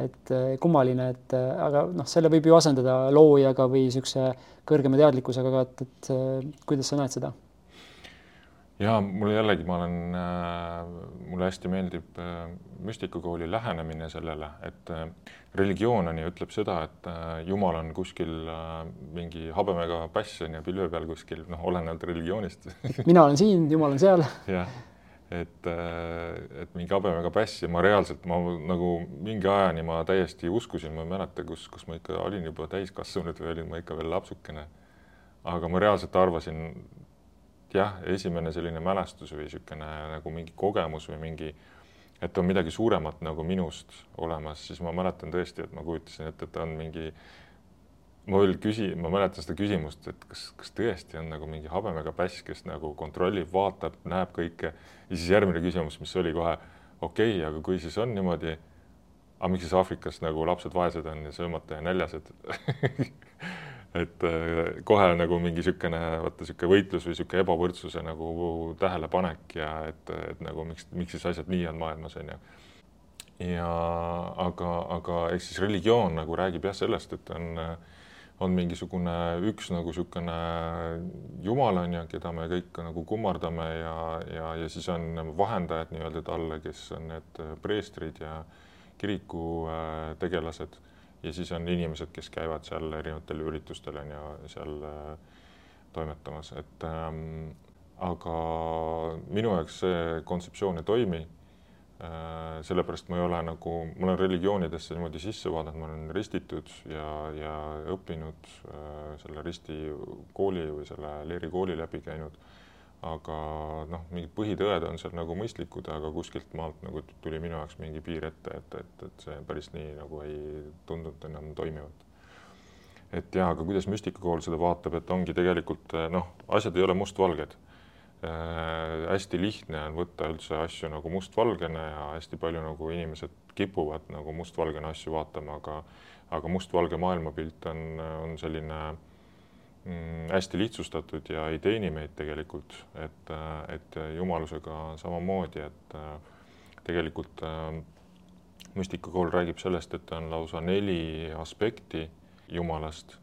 et äh, kummaline, et äh, aga noh, selle võib ju asendada loojaga või niisuguse kõrgema teadlikkusega, aga et, et kuidas sa näed seda? ja mulle jällegi, ma olen äh,, mulle hästi meeldib äh, müstikakooli lähenemine sellele, et äh, religioon on ju, ütleb seda, et äh, Jumal on kuskil äh, mingi habemega päss on ju pilve peal kuskil, noh, olenevalt religioonist (laughs) mina olen siin, Jumal on seal. jah, et äh,, et mingi habemega päss ja ma reaalselt, ma nagu mingi ajani ma täiesti uskusin, ma ei mäleta, kus, kus ma ikka olin juba täiskasvanud või olin ma ikka veel lapsukene. aga ma reaalselt arvasin jah, esimene selline mälestus või niisugune nagu mingi kogemus või mingi, et on midagi suuremat nagu minust olemas, siis ma mäletan tõesti, et ma kujutasin ette, et on mingi, ma veel küsi-, ma mäletan seda küsimust, et kas, kas tõesti on nagu mingi habemega päss, kes nagu kontrollib, vaatab, näeb kõike ja siis järgmine küsimus, mis oli kohe okei okay,, aga kui siis on niimoodi, aga miks siis Aafrikas nagu lapsed vaesed on ja söömata ja näljased (laughs) et äh, kohe nagu mingi niisugune, vaata niisugune võitlus või niisugune ebavõrdsuse nagu tähelepanek ja et, et nagu miks, miks siis asjad nii on maailmas, on ju. ja aga, aga eks siis religioon nagu räägib jah sellest, et on, on mingisugune üks nagu niisugune jumal on ju, keda me kõik nagu kummardame ja, ja, ja siis on vahendajad nii-öelda talle, kes on need preestrid ja kiriku äh, ja siis on inimesed, kes käivad seal erinevatel üritustel on ju seal äh, toimetamas, et ähm, aga minu jaoks see kontseptsioon ei toimi äh,. sellepärast ma ei ole nagu, ma olen religioonidesse niimoodi sisse vaadanud, ma olen ristitud ja, ja õppinud äh, selle risti kooli või selle leerikooli läbi käinud. Aga noh, mingid põhitõed on seal nagu mõistlikud, aga kuskilt maalt nagu tuli minu jaoks mingi piir ette, et, et, et see päris nii nagu ei tundunud enam toimivat. et jaa, aga kuidas müstikakool seda vaatab, et ongi tegelikult noh, asjad ei ole mustvalged äh,. hästi lihtne on võtta üldse asju nagu mustvalgena ja hästi palju nagu inimesed kipuvad nagu mustvalgena asju vaatama, aga aga mustvalge maailmapilt on, on selline mm, hästi lihtsustatud ja ei teeni meid tegelikult, et, et jumalusega samamoodi, et tegelikult äh, müstikakool räägib sellest, et on lausa neli aspekti Jumalast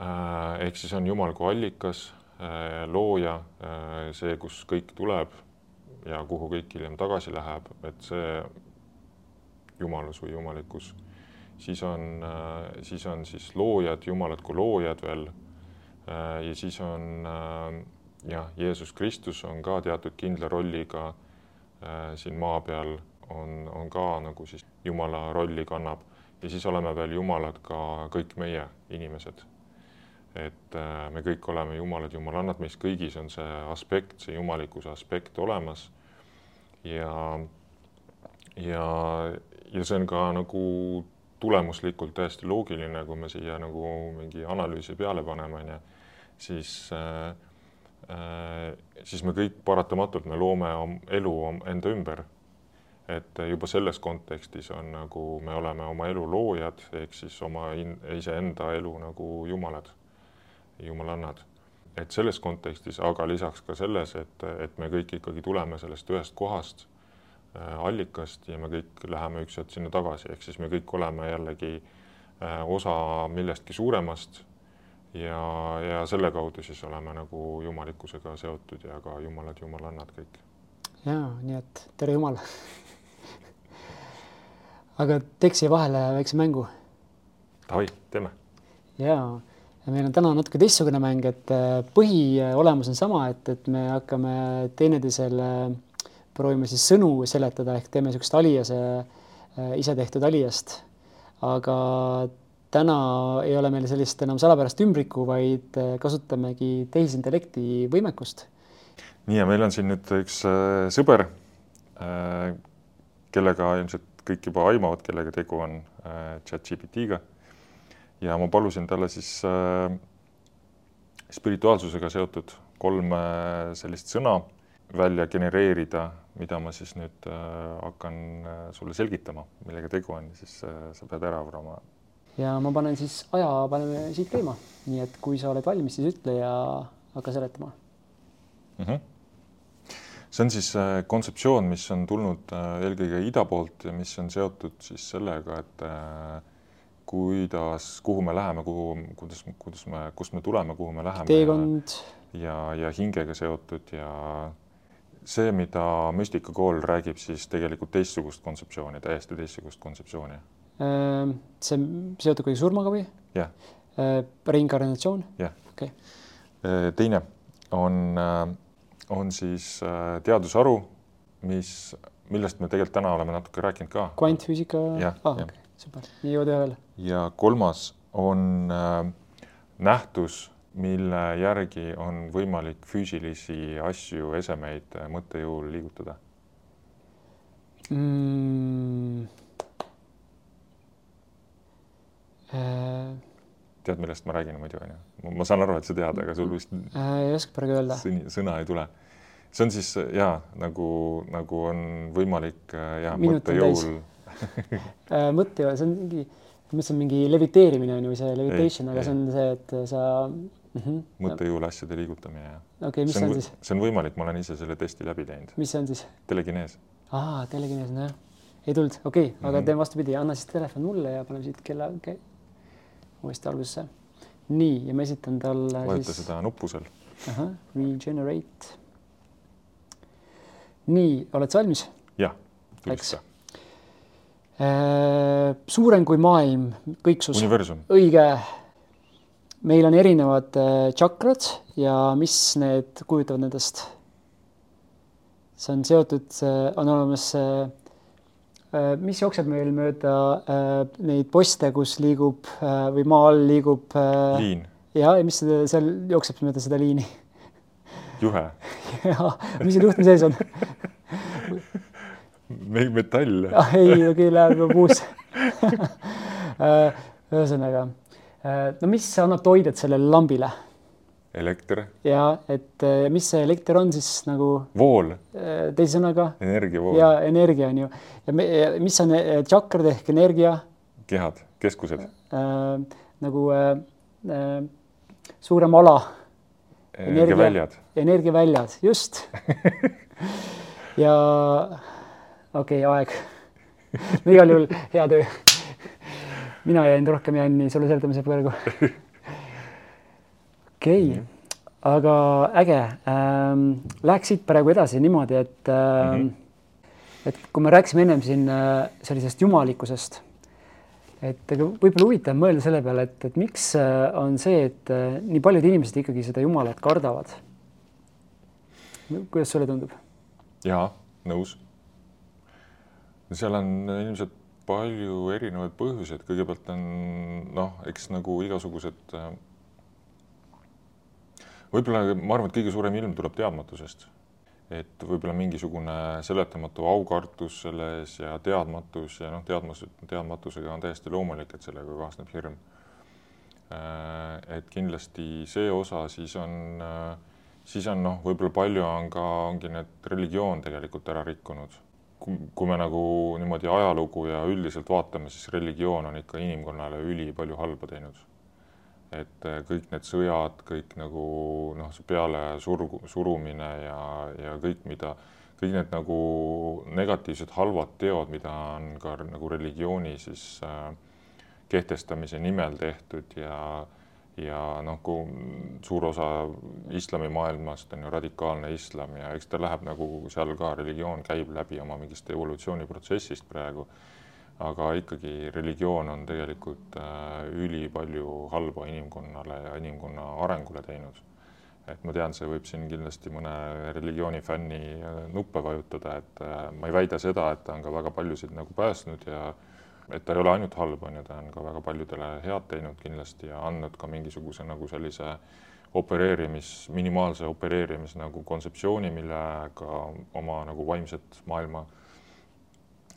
äh,. ehk siis on Jumal kui allikas äh,, looja äh,, see, kus kõik tuleb ja kuhu kõik hiljem tagasi läheb, et see jumalus või jumalikkus, siis on, äh, siis on siis loojad, jumalad kui loojad veel Äh, ja siis on äh, jah, Jeesus Kristus on ka teatud kindla rolliga äh, siin maa peal, on, on ka nagu siis Jumala rolli kannab ja siis oleme veel Jumalad ka kõik meie inimesed. et me kõik oleme Jumalad, Jumalannad, meis kõigis on see aspekt, see jumalikkuse aspekt olemas. ja, ja, ja see on ka nagu tulemuslikult täiesti loogiline, kui me siia nagu mingi analüüsi peale paneme, onju siis äh, äh, siis me kõik paratamatult, me loome elu enda ümber. et juba selles kontekstis on nagu me oleme oma elu loojad, ehk siis oma iseenda elu nagu jumalad, jumalannad. et selles kontekstis, aga lisaks ka selles, et, et me kõik ikkagi tuleme sellest ühest kohast äh,, allikast ja me kõik läheme üks hetk sinna tagasi, ehk siis me kõik oleme jällegi äh, osa millestki suuremast ja, ja selle kaudu siis oleme nagu jumalikkusega seotud ja ka jumalad, jumalannad kõik. ja nii et tere Jumal aga teeks siia vahele väikse mängu. Davai, teeme. ja, ja meil on täna natuke teistsugune mäng, et äh, põhiolemus on sama, et, et me hakkame teineteisele proovime siis sõnu seletada ehk teeme niisugust aliase äh, ise tehtud aliast. aga täna ei ole meil sellist enam salapärast ümbrikku, vaid äh, kasutamegi tehisintellekti võimekust. nii ja meil on siin nüüd üks äh, sõber äh,, kellega ilmselt kõik juba aimavad, kellega tegu on chat-GPT-ga. ja ma palusin talle siis spirituaalsusega seotud kolm sellist sõna välja genereerida, mida ma siis nüüd hakkan sulle selgitama, millega tegu on, siis sa pead ära arvama ja ma panen siis aja, paneme siit käima, nii et kui sa oled valmis, siis ütle ja hakka seletama mm. -hmm. see on siis äh, kontseptsioon, mis on tulnud äh, eelkõige ida poolt ja mis on seotud siis sellega, et äh, kuidas, kuhu me läheme, kuhu, kuidas, kuidas me, kust me tuleme, kuhu me läheme. teekond. ja, ja hingega seotud ja see, mida müstikakool räägib, siis tegelikult teistsugust kontseptsiooni, täiesti teistsugust kontseptsiooni see on seotud kuidagi surmaga või? jah. Ehm, reinkarnatsioon? jah. okei okay.. Ehm, teine on, on siis teadusharu, mis, millest me tegelikult täna oleme natuke rääkinud ka. kvantfüüsika? ah, okei okay., super, nii jõuad ühele. ja kolmas on nähtus, mille järgi on võimalik füüsilisi asju, esemeid mõttejõul liigutada mm tead, millest ma räägin muidu onju? ma saan aru, et sa tead, aga sul vist äh, ei oska praegu öelda. sõna ei tule. see on siis ja nagu, nagu on võimalik ja mõttejõul äh, mõttejõul, (laughs) see on mingi, ma mõtlesin mingi leviteerimine on ju see levitation, aga ei. see on see, et sa mm -hmm. mõttejõul asjade liigutamine ja. okei okay,, mis see on, on siis? see on võimalik, ma olen ise selle testi läbi teinud. mis see on siis? telekinees. aa, telekinees, nojah, ei tulnud, okei okay,, aga mm -hmm. teeme vastupidi, anna siis telefon mulle ja paneme siit kella okay uuesti algusesse. nii, ja ma esitan talle vajuta siis... seda nuppu seal. regenerate. nii, oled sa valmis? jah, tulista. Äh, suurem kui maailm, kõiksus. universum. õige. meil on erinevad äh, tšakrad ja mis need kujutavad nendest? see on seotud, on olemas mis jookseb meil mööda äh, neid poste, kus liigub äh, või maa all liigub liin. ja, ja mis seal jookseb mööda seda liini? (laughs) juhe. (laughs) Jaa, mis seal juhtme sees on? (laughs) Me- metall. Ah, ei, okei, läheb juba puusse. Äh, ühesõnaga, äh, no mis annab toidet sellele lambile elekter, ja et äh, mis see elekter on siis nagu vool, äh, teise sõnaga? Energiavool, ja energia on ju. Ja, me, mis on äh, tšakrad ehk energia? Kehad, keskused, äh, nagu äh, suurem ala, energiaväljad. energiaväljad, just. (laughs) Ja okei okay,, aeg. No (laughs) igal juhul hea töö. mina jäin rohkem jänni sulle seletamise praegu. (laughs) okei okay. aga äge ähm,. Läheks siit praegu edasi niimoodi, et ähm, mm, -hmm. et kui me rääkisime ennem siin äh, sellisest jumalikkusest, et võib-olla huvitav mõelda selle peale, et, et miks äh, on see, et äh, nii paljud inimesed ikkagi seda Jumalat kardavad. kuidas sulle tundub? jaa, nõus. seal on ilmselt palju erinevaid põhjuseid, kõigepealt on noh, eks nagu igasugused. äh, võib-olla ma arvan, et kõige suurem ilm tuleb teadmatusest, et võib-olla mingisugune seletamatu aukartus selle ees ja teadmatus ja noh, teadmus, teadmatusega on täiesti loomulik, et sellega kaasneb hirm. et kindlasti see osa, siis on, siis on noh, võib-olla palju on ka, ongi need religioon tegelikult ära rikkunud kui me nagu niimoodi ajalugu ja üldiselt vaatame, siis religioon on ikka inimkonnale ülipalju halba teinud. Et kõik need sõjad, kõik nagu noh, see peale surgu, surumine ja, ja kõik, mida, kõik need nagu negatiivsed halvad teod, mida on ka nagu religiooni siis äh, kehtestamise nimel tehtud ja ja noh, kui suur osa islamimaailmast on ju radikaalne islam ja eks ta läheb nagu seal ka religioon käib läbi oma mingist evolutsiooniprotsessist praegu. Aga ikkagi religioon on tegelikult äh, ülipalju halba inimkonnale ja inimkonna arengule teinud. et ma tean, see võib siin kindlasti mõne religiooni fänni äh, nuppe vajutada, et äh, ma ei väida seda, et ta on ka väga paljusid nagu päästnud ja et ta ei ole ainult halb, on ju, ta on ka väga paljudele head teinud kindlasti ja andnud ka mingisuguse nagu sellise opereerimis, minimaalse opereerimis nagu kontseptsiooni, millega oma nagu vaimset maailma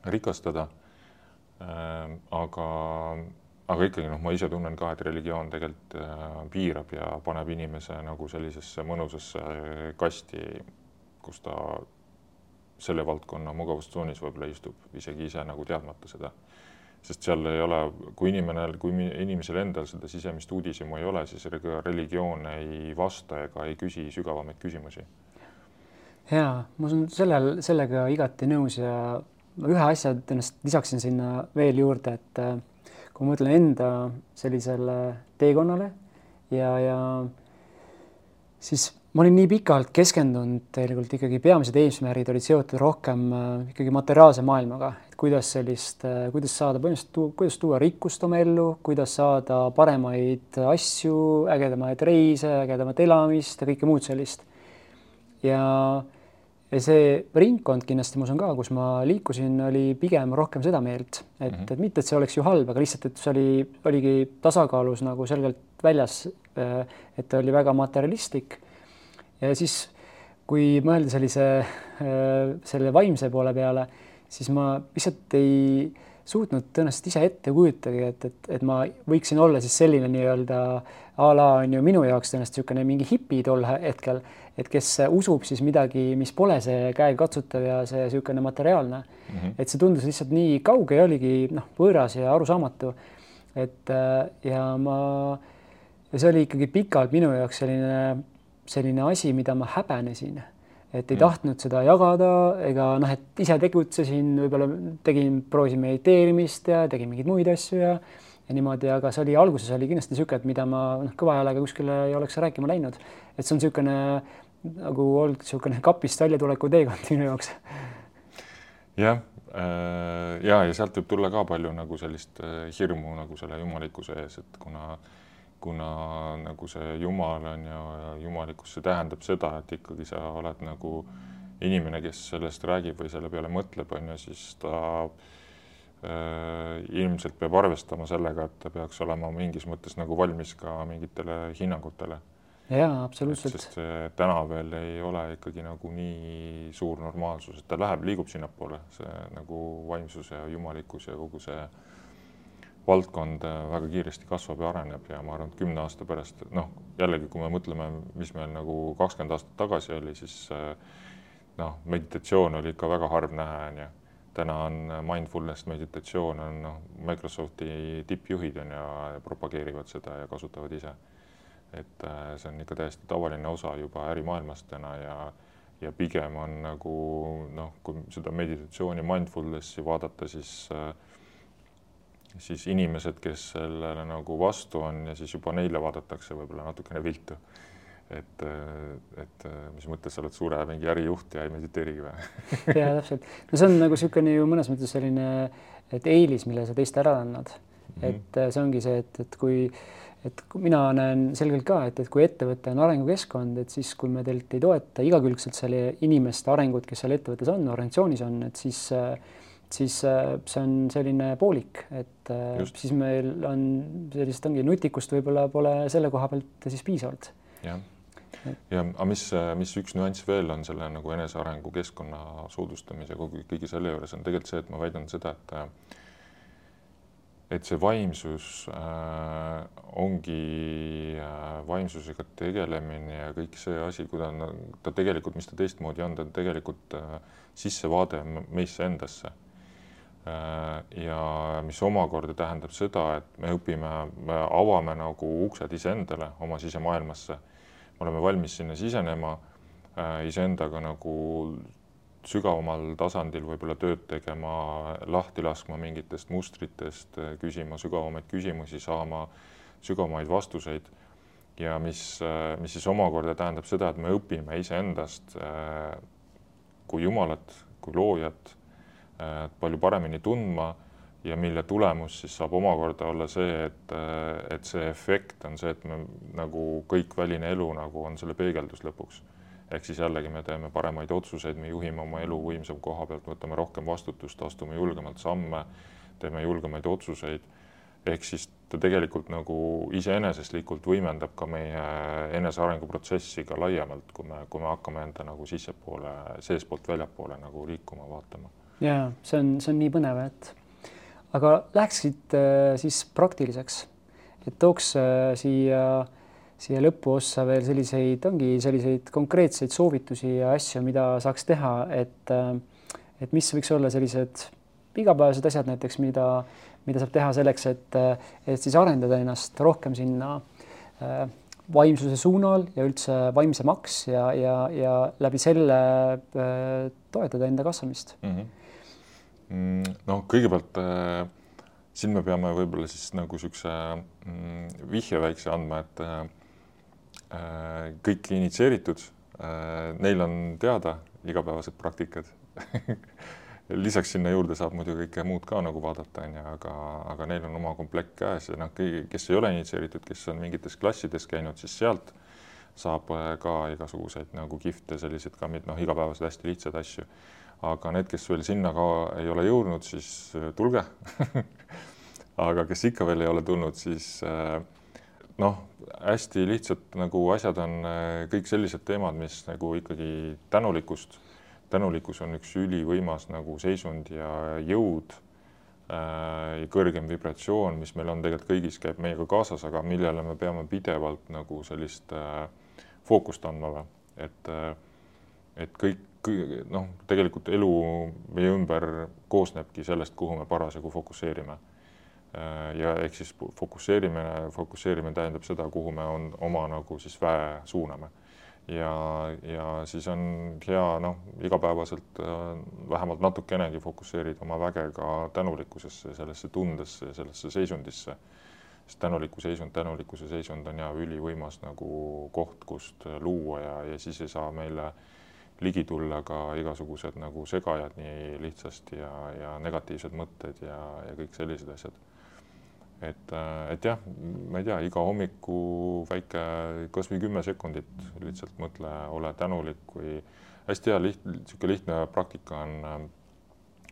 rikastada. Aga, aga ikkagi noh, ma ise tunnen ka, et religioon tegelikult äh, piirab ja paneb inimese nagu sellisesse mõnusasse kasti, kus ta selle valdkonna mugavustsoonis võib-olla istub, isegi ise nagu teadmata seda sest seal ei ole, kui inimene, kui inimesel endal seda sisemist uudishimu ei ole, siis religioon ei vasta ega ei küsi sügavamaid küsimusi. ja ma olen sellel, sellega igati nõus ja ühe asja ennast lisaksin sinna veel juurde, et äh, kui ma mõtlen enda sellisele teekonnale ja, ja siis ma olin nii pikalt keskendunud tegelikult ikkagi peamised eesmärgid olid seotud rohkem äh, ikkagi materiaalse maailmaga, et kuidas sellist, äh, kuidas saada põhimõtteliselt, kuidas tuua rikkust oma ellu, kuidas saada paremaid asju, ägedamaid reise, ägedamat elamist ja kõike muud sellist. ja see ringkond kindlasti ma usun ka, kus ma liikusin, oli pigem rohkem seda meelt, et mm, -hmm. et mitte, et see oleks ju halb, aga lihtsalt, et see oli, oligi tasakaalus nagu selgelt väljas. Äh, et ta oli väga materialistlik ja siis, kui mõelda sellise, äh, selle vaimse poole peale, siis ma lihtsalt ei suutnud tõenäoliselt ise ette kujutagi, et, et, et ma võiksin olla siis selline nii-öelda a la on ju minu jaoks tõenäoliselt niisugune mingi hipi tol hetkel, et kes usub siis midagi, mis pole see käegakatsutav ja see niisugune materiaalne mm. -hmm. et see tundus lihtsalt nii kauge ja oligi noh, võõras ja arusaamatu. et äh, ja ma, ja see oli ikkagi pikalt minu jaoks selline selline asi, mida ma häbenesin, et ei mm. tahtnud seda jagada ega noh, et ise tegutsesin, võib-olla tegin, proovisin mediteerimist ja tegin mingeid muid asju ja ja niimoodi, aga see oli alguses oli kindlasti niisugune, et mida ma noh, kõva häälega kuskile ei oleks rääkima läinud, et see on niisugune nagu olnud niisugune kapist väljatuleku teekond minu jaoks. jah äh,, ja, ja sealt võib tulla ka palju nagu sellist äh, hirmu nagu selle jumalikkuse ees, et kuna kuna nagu see Jumal on ju, jumalikkus, see tähendab seda, et ikkagi sa oled nagu inimene, kes sellest räägib või selle peale mõtleb, on ju, siis ta äh, ilmselt peab arvestama sellega, et ta peaks olema mingis mõttes nagu valmis ka mingitele hinnangutele. Jaa, absoluutselt. sest see täna veel ei ole ikkagi nagu nii suur normaalsus, et ta läheb, liigub sinnapoole, see nagu vaimsus ja jumalikkus ja kogu see valdkond äh, väga kiiresti kasvab ja areneb ja ma arvan, et kümne aasta pärast, noh, jällegi, kui me mõtleme, mis meil nagu kakskümmend aastat tagasi oli, siis äh, noh, meditatsioon oli ikka väga harv näha, onju. täna on mindfulness meditatsioon on noh, Microsofti tippjuhid on ju, propageerivad seda ja kasutavad ise. Et äh, see on ikka täiesti tavaline osa juba ärimaailmast täna ja ja pigem on nagu noh, kui seda meditatsiooni mindfulnessi vaadata, siis äh, siis inimesed, kes sellele nagu vastu on ja siis juba neile vaadatakse võib-olla natukene viltu et, et mis mõttes sa oled suure mingi ärijuht ja ei mediteerigi või? (laughs) ja täpselt, no see on nagu niisugune ju mõnes mõttes selline, et eelis, mille sa teiste ära annad. Et äh, see ongi see, et, et kui, et mina näen selgelt ka, et, et kui ettevõte on arengukeskkond, et siis kui me tegelikult ei toeta igakülgselt selle inimeste arengut, kes seal ettevõttes on, organisatsioonis on, et siis siis äh, see on selline poolik, et äh, Just. siis meil on sellist ongi nutikust võib-olla pole selle koha pealt siis piisavalt. jah ja aga mis, mis üks nüanss veel on selle nagu enesearengu keskkonna soodustamise kogu kõige selle juures on tegelikult see, et ma väidan seda, et et see vaimsus äh, ongi äh, vaimsusega tegelemine ja kõik see asi, kui ta ta tegelikult, mis ta teistmoodi on, ta on tegelikult äh, sissevaade meisse endasse äh,. ja mis omakorda tähendab seda, et me õpime, me avame nagu uksed iseendale, oma sisemaailmasse me oleme valmis sinna sisenema äh, iseendaga nagu sügavamal tasandil võib-olla tööd tegema, lahti laskma mingitest mustritest, küsima sügavamaid küsimusi, saama sügavamaid vastuseid. ja mis, mis siis omakorda tähendab seda, et me õpime iseendast kui Jumalat, kui loojat palju paremini tundma ja mille tulemus siis saab omakorda olla see, et, et see efekt on see, et me nagu kõik väline elu nagu on selle peegeldus lõpuks. Ehk siis jällegi me teeme paremaid otsuseid, me juhime oma elu võimsam koha pealt, võtame rohkem vastutust, astume julgemalt samme, teeme julgemaid otsuseid. ehk siis ta tegelikult nagu iseenesestlikult võimendab ka meie enesearengu protsessi ka laiemalt, kui me, kui me hakkame enda nagu sissepoole, seestpoolt väljapoole nagu liikuma, vaatama. ja see on, see on nii põnev, et aga läheksid äh, siis praktiliseks, et tooks äh, siia, lõpuossa veel selliseid, ongi selliseid konkreetseid soovitusi ja asju, mida saaks teha, et, äh, et mis võiks olla sellised igapäevased asjad näiteks, mida, mida saab teha selleks, et, et siis arendada ennast rohkem sinna vaimsuse suunal ja üldse vaimsemaks ja, ja, ja läbi selle toetada enda kasvamist mm. -hmm noh, kõigepealt äh, siin me peame võib-olla siis nagu niisuguse mm, vihje väikse andma, et äh, äh kõik initsieeritud äh,, neil on teada igapäevased praktikad. (laughs) Lisaks sinna juurde saab muidu kõike muud ka nagu vaadata, onju, aga, aga neil on oma komplekt käes ja noh, kes ei ole initsieeritud, kes on mingites klassides käinud, siis sealt saab äh, ka igasuguseid nagu kihvte, selliseid ka noh, igapäevaseid hästi lihtsaid asju. Aga need, kes veel sinna ka ei ole jõudnud, siis äh, tulge. (laughs) Aga kes ikka veel ei ole tulnud, siis äh, noh, hästi lihtsalt nagu asjad on äh, kõik sellised teemad, mis nagu ikkagi tänulikkust, tänulikkus on üks ülivõimas nagu seisund ja jõud äh,, kõrgem vibratsioon, mis meil on tegelikult kõigis, käib meiega kaasas, aga millele me peame pidevalt nagu sellist äh, fookust andma et äh, et kõik noh, tegelikult elu meie ümber koosnebki sellest, kuhu me parasjagu fokusseerime. Äh, ja ehk siis fokusseerimine, fokusseerimine tähendab seda, kuhu me on oma nagu siis väe suuname. ja, ja siis on hea noh, igapäevaselt äh, vähemalt natukenegi fokusseerida oma väge ka tänulikkusesse, sellesse tundesse, sellesse seisundisse. sest tänuliku seisund, tänulikkuse seisund on ja ülivõimas nagu koht, kust luua ja, ja siis ei saa meile ligi tulla ka igasugused nagu segajad nii lihtsasti ja, ja negatiivsed mõtted ja, ja kõik sellised asjad. Et, äh, et jah, ma ei tea, iga hommiku väike, kasvõi kümme sekundit lihtsalt mõtle, ole tänulik või hästi hea liht-, niisugune lihtne praktika on äh,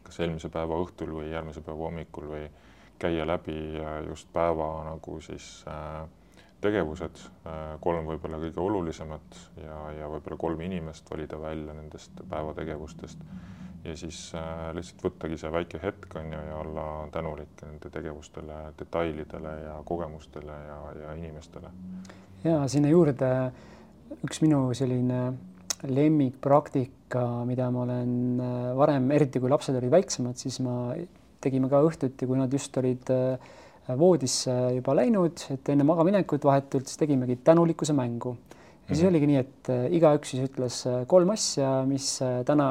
kas eelmise päeva õhtul või järgmise päeva hommikul või käia läbi just päeva nagu siis äh, tegevused, kolm võib-olla kõige olulisemat ja, ja võib-olla kolm inimest valida välja nendest päevategevustest ja siis äh, lihtsalt võttagi see väike hetk on ju ja olla tänulik nende tegevustele, detailidele ja kogemustele ja, ja inimestele. ja sinna juurde üks minu selline lemmikpraktika, mida ma olen äh, varem, eriti kui lapsed olid väiksemad, siis ma tegime ka õhtuti, kui nad just olid äh, voodisse juba läinud, et enne magamaminekut vahetult siis tegimegi tänulikkuse mängu ja siis mhm. oligi nii, et äh, igaüks siis ütles äh, kolm asja, mis äh, täna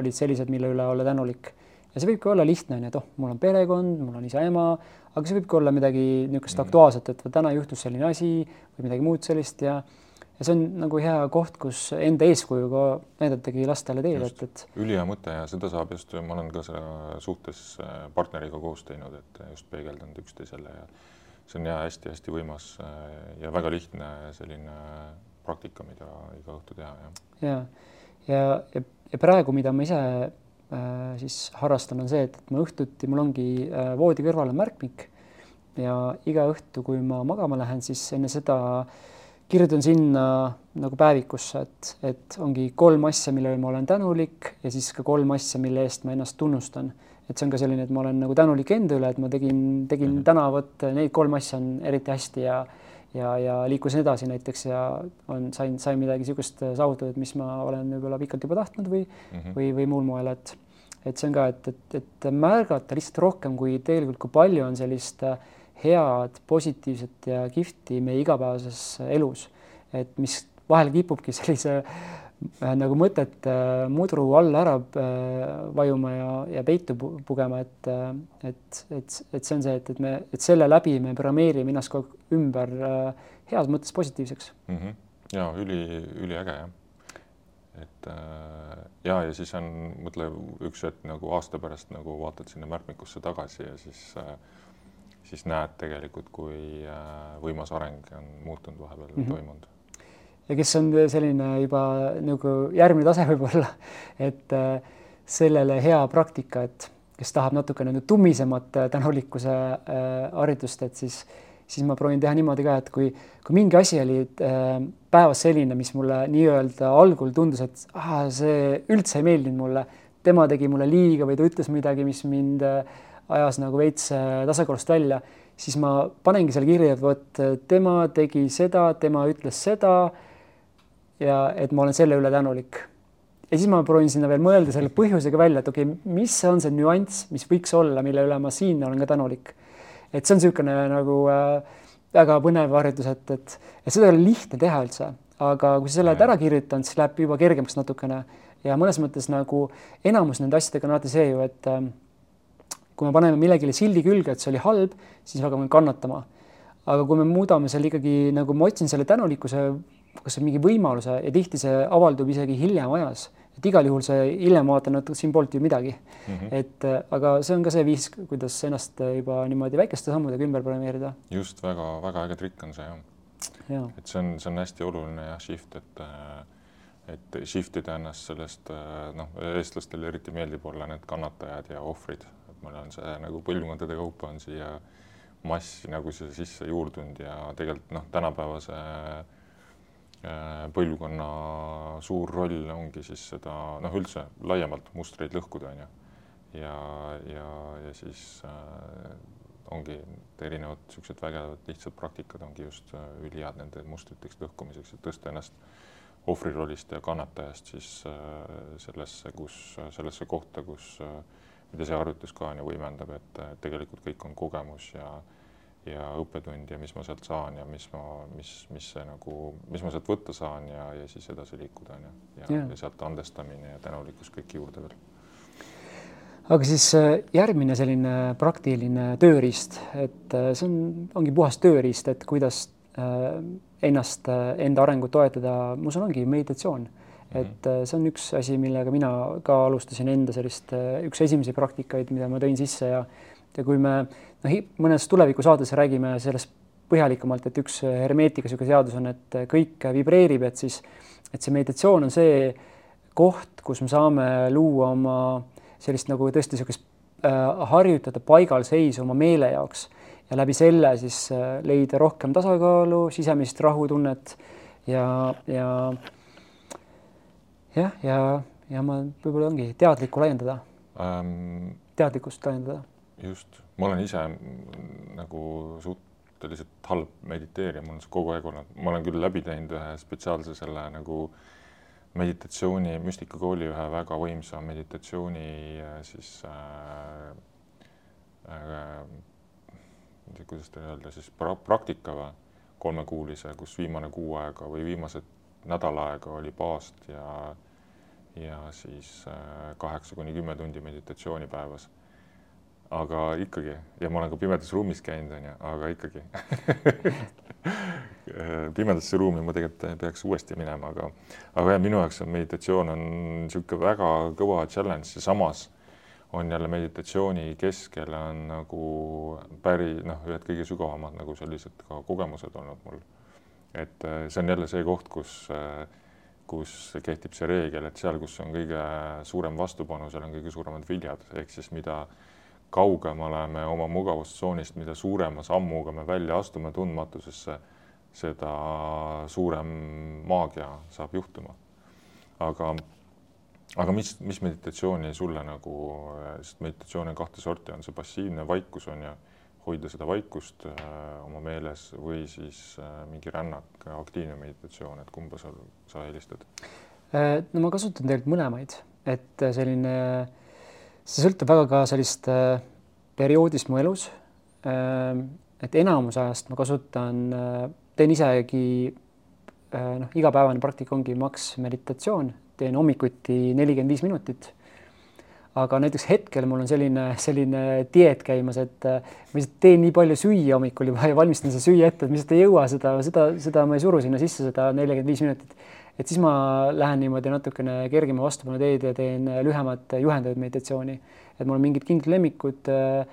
olid sellised, mille üle olla tänulik. ja see võibki olla lihtne, onju, et oh, mul on perekond, mul on isa-ema, aga see võibki olla midagi niisugust mm. aktuaalset, et täna juhtus selline asi või midagi muud sellist ja ja see on nagu hea koht, kus enda eeskujuga näidatagi lastele teed, et, et. ülihea mõte ja seda saab just, ma olen ka seda suhtes partneriga koos teinud, et just peegeldanud üksteisele ja see on ja hästi-hästi võimas ja väga lihtne selline praktika, mida iga õhtu teha, jah. ja, ja, ja, ja praegu, mida ma ise äh, siis harrastan, on see, et, et ma õhtuti, mul ongi äh, voodi kõrval on märkmik ja iga õhtu, kui ma magama lähen, siis enne seda kirjutan sinna nagu päevikusse, et, et ongi kolm asja, millele ma olen tänulik ja siis ka kolm asja, mille eest ma ennast tunnustan. et see on ka selline, et ma olen nagu tänulik enda üle, et ma tegin, tegin mm -hmm. täna vot neid kolm asja on eriti hästi ja ja, ja liikusin edasi näiteks ja on, sain, sain midagi niisugust saavutatud, mis ma olen võib-olla pikalt juba tahtnud või mm, -hmm. või, või muul moel, et, et see on ka, et, et, et märgata lihtsalt rohkem, kui tegelikult, kui palju on sellist head, positiivset ja kihvti meie igapäevases elus, et mis vahel kipubki (laughs) sellise Äh, nagu mõtet äh, mudru alla ära äh, vajuma ja, ja peitu pugema, et, et, et, et see on see, et, et me, et selle läbi me programmeerime ennast kogu aeg ümber heas mõttes positiivseks mm. -hmm. ja üli, üliäge jah. et ja, ja siis on, mõtle üks hetk nagu aasta pärast nagu vaatad sinna märkmikusse tagasi ja siis siis näed tegelikult, kui võimas areng on muutunud vahepeal mm -hmm. toimunud ja kes on selline juba nagu järgmine tase võib-olla, et äh, sellele hea praktika, et kes tahab natukene nüüd tummisemat äh, tänulikkuse äh, haridust, et siis, siis ma proovin teha niimoodi ka, et kui, kui mingi asi oli päevas selline, mis mulle nii-öelda algul tundus, et ah, see üldse ei meeldinud mulle, tema tegi mulle liiga või ta ütles midagi, mis mind ajas nagu veits tasakaalust välja, siis ma panengi selle kirja, et vot tema tegi seda, tema ütles seda ja et ma olen selle üle tänulik. ja siis ma proovin sinna veel mõelda selle põhjusega välja, et okei okay,, mis on see nüanss, mis võiks olla, mille üle ma siin olen ka tänulik. et see on niisugune nagu äh, väga põnev harjutus, et, et, et seda ei ole lihtne teha üldse, aga kui sa selle oled ära kirjutanud, siis läheb juba kergemaks natukene ja mõnes mõttes nagu enamus nende asjadega on alati see ju, et äh, kui me paneme millegile sildi külge, et see oli halb, siis me hakkame kannatama. aga kui me muudame selle ikkagi nagu ma otsin selle tänulikkuse kas mingi võimaluse ja tihti see avaldub isegi hiljem ajas, et igal juhul see hiljem vaatan, et siin polnud ju midagi mm. -hmm. et äh, aga see on ka see viis, kuidas ennast juba niimoodi väikeste sammudega ümber programmeerida. just väga-väga äge trikk on see jah ja.. et see on, see on hästi oluline jah, shift, et äh, et shift ida ennast sellest äh, noh, eestlastele eriti meeldib olla need kannatajad ja ohvrid, et meil on see nagu põlvkondade kaupa on siia massi nagu see sisse juurdunud ja tegelikult noh, tänapäevase Äh, põlvkonna suur roll ongi siis seda noh, üldse laiemalt mustreid lõhkuda, on ju. ja, ja, ja siis äh, ongi erinevad niisugused vägevad lihtsad praktikad ongi just äh, ülihead nende mustriteks lõhkumiseks, et tõsta ennast ohvrirollist ja kannatajast siis äh, sellesse, kus, sellesse kohta, kus äh,, mida see harjutus ka on ju võimendab, et tegelikult kõik on kogemus ja äh, ja õppetund ja mis ma sealt saan ja mis ma, mis, mis see nagu, mis ma sealt võtta saan ja, ja siis edasi liikuda on ju, ja, ja., ja sealt andestamine ja tänulikkus kõik juurde veel. aga siis äh, järgmine selline praktiline tööriist, et äh, see on, ongi puhas tööriist, et kuidas äh, ennast, enda arengut toetada, ma usun, ongi meditatsioon mhm. et see on üks asi, millega mina ka alustasin enda sellist, üks esimesi praktikaid, mida ma tõin sisse ja ja kui me noh, mõnes tulevikusaates räägime sellest põhjalikumalt, et üks hermeetika niisugune seadus on, et kõik vibreerib, et siis, et see meditatsioon on see koht, kus me saame luua oma sellist nagu tõesti niisugust äh, harjutada paigalseisu oma meele jaoks ja läbi selle siis leida rohkem tasakaalu, sisemist rahutunnet ja, ja jah, ja, ja ma võib-olla ongi teadlikku laiendada ähm,, teadlikkust laiendada. Just, ma olen ise nagu suhteliselt halb mediteerija, mul on see kogu aeg olnud, ma olen küll läbi teinud ühe spetsiaalse selle nagu meditatsiooni, müstikakooli ühe väga võimsa meditatsiooni äh, siis äh, äh, kuidas teile öelda, siis pra praktika või kolmekuulise, kus viimane kuu aega või viimased nädal aega oli baast ja ja siis äh, kaheksa kuni kümme tundi meditatsiooni päevas. Aga ikkagi ja ma olen ka pimedas ruumis käinud, onju, aga ikkagi (laughs) pimedasse ruumi ma tegelikult peaks uuesti minema, aga aga jah, minu jaoks on meditatsioon on niisugune väga kõva challenge ja samas on jälle meditatsiooni keskel on nagu päri noh, ühed kõige sügavamad nagu sellised ka kogemused olnud mul. et äh, see on jälle see koht, kus, äh, kus kehtib see reegel, et seal, kus on kõige suurem vastupanu, seal on kõige suuremad viljad, ehk siis mida kaugemale me oma mugavustsoonist, mida suurema sammuga me välja astume tundmatusesse, seda suurem maagia saab juhtuma. aga aga mis, mis meditatsiooni sulle nagu, sest meditatsiooni on kahte sorti, on see passiivne vaikus on ju, hoida seda vaikust äh, oma meeles või siis äh, mingi rännak, aktiivne meditatsioon, et kumba sa, sa eelistad? Äh, no ma kasutan tegelikult mõlemaid, et selline, see sõltub väga ka sellist äh, perioodist mu elus äh,. et enamus ajast ma kasutan äh,, teen isegi noh, igapäevane praktika ongi maks meditatsioon teen hommikuti nelikümmend viis minutit. aga näiteks hetkel mul on selline, selline dieet käimas, et ma lihtsalt teen nii palju süüa hommikul juba ja valmistan seda süüa ette, et ma lihtsalt ei jõua seda, seda, seda ma ei suru sinna sisse, seda nelikümmend viis minutit. Et siis ma lähen niimoodi natukene kergema vastupanu teed ja teen lühemat juhendatud meditatsiooni. et mul on mingid kindlad lemmikud äh,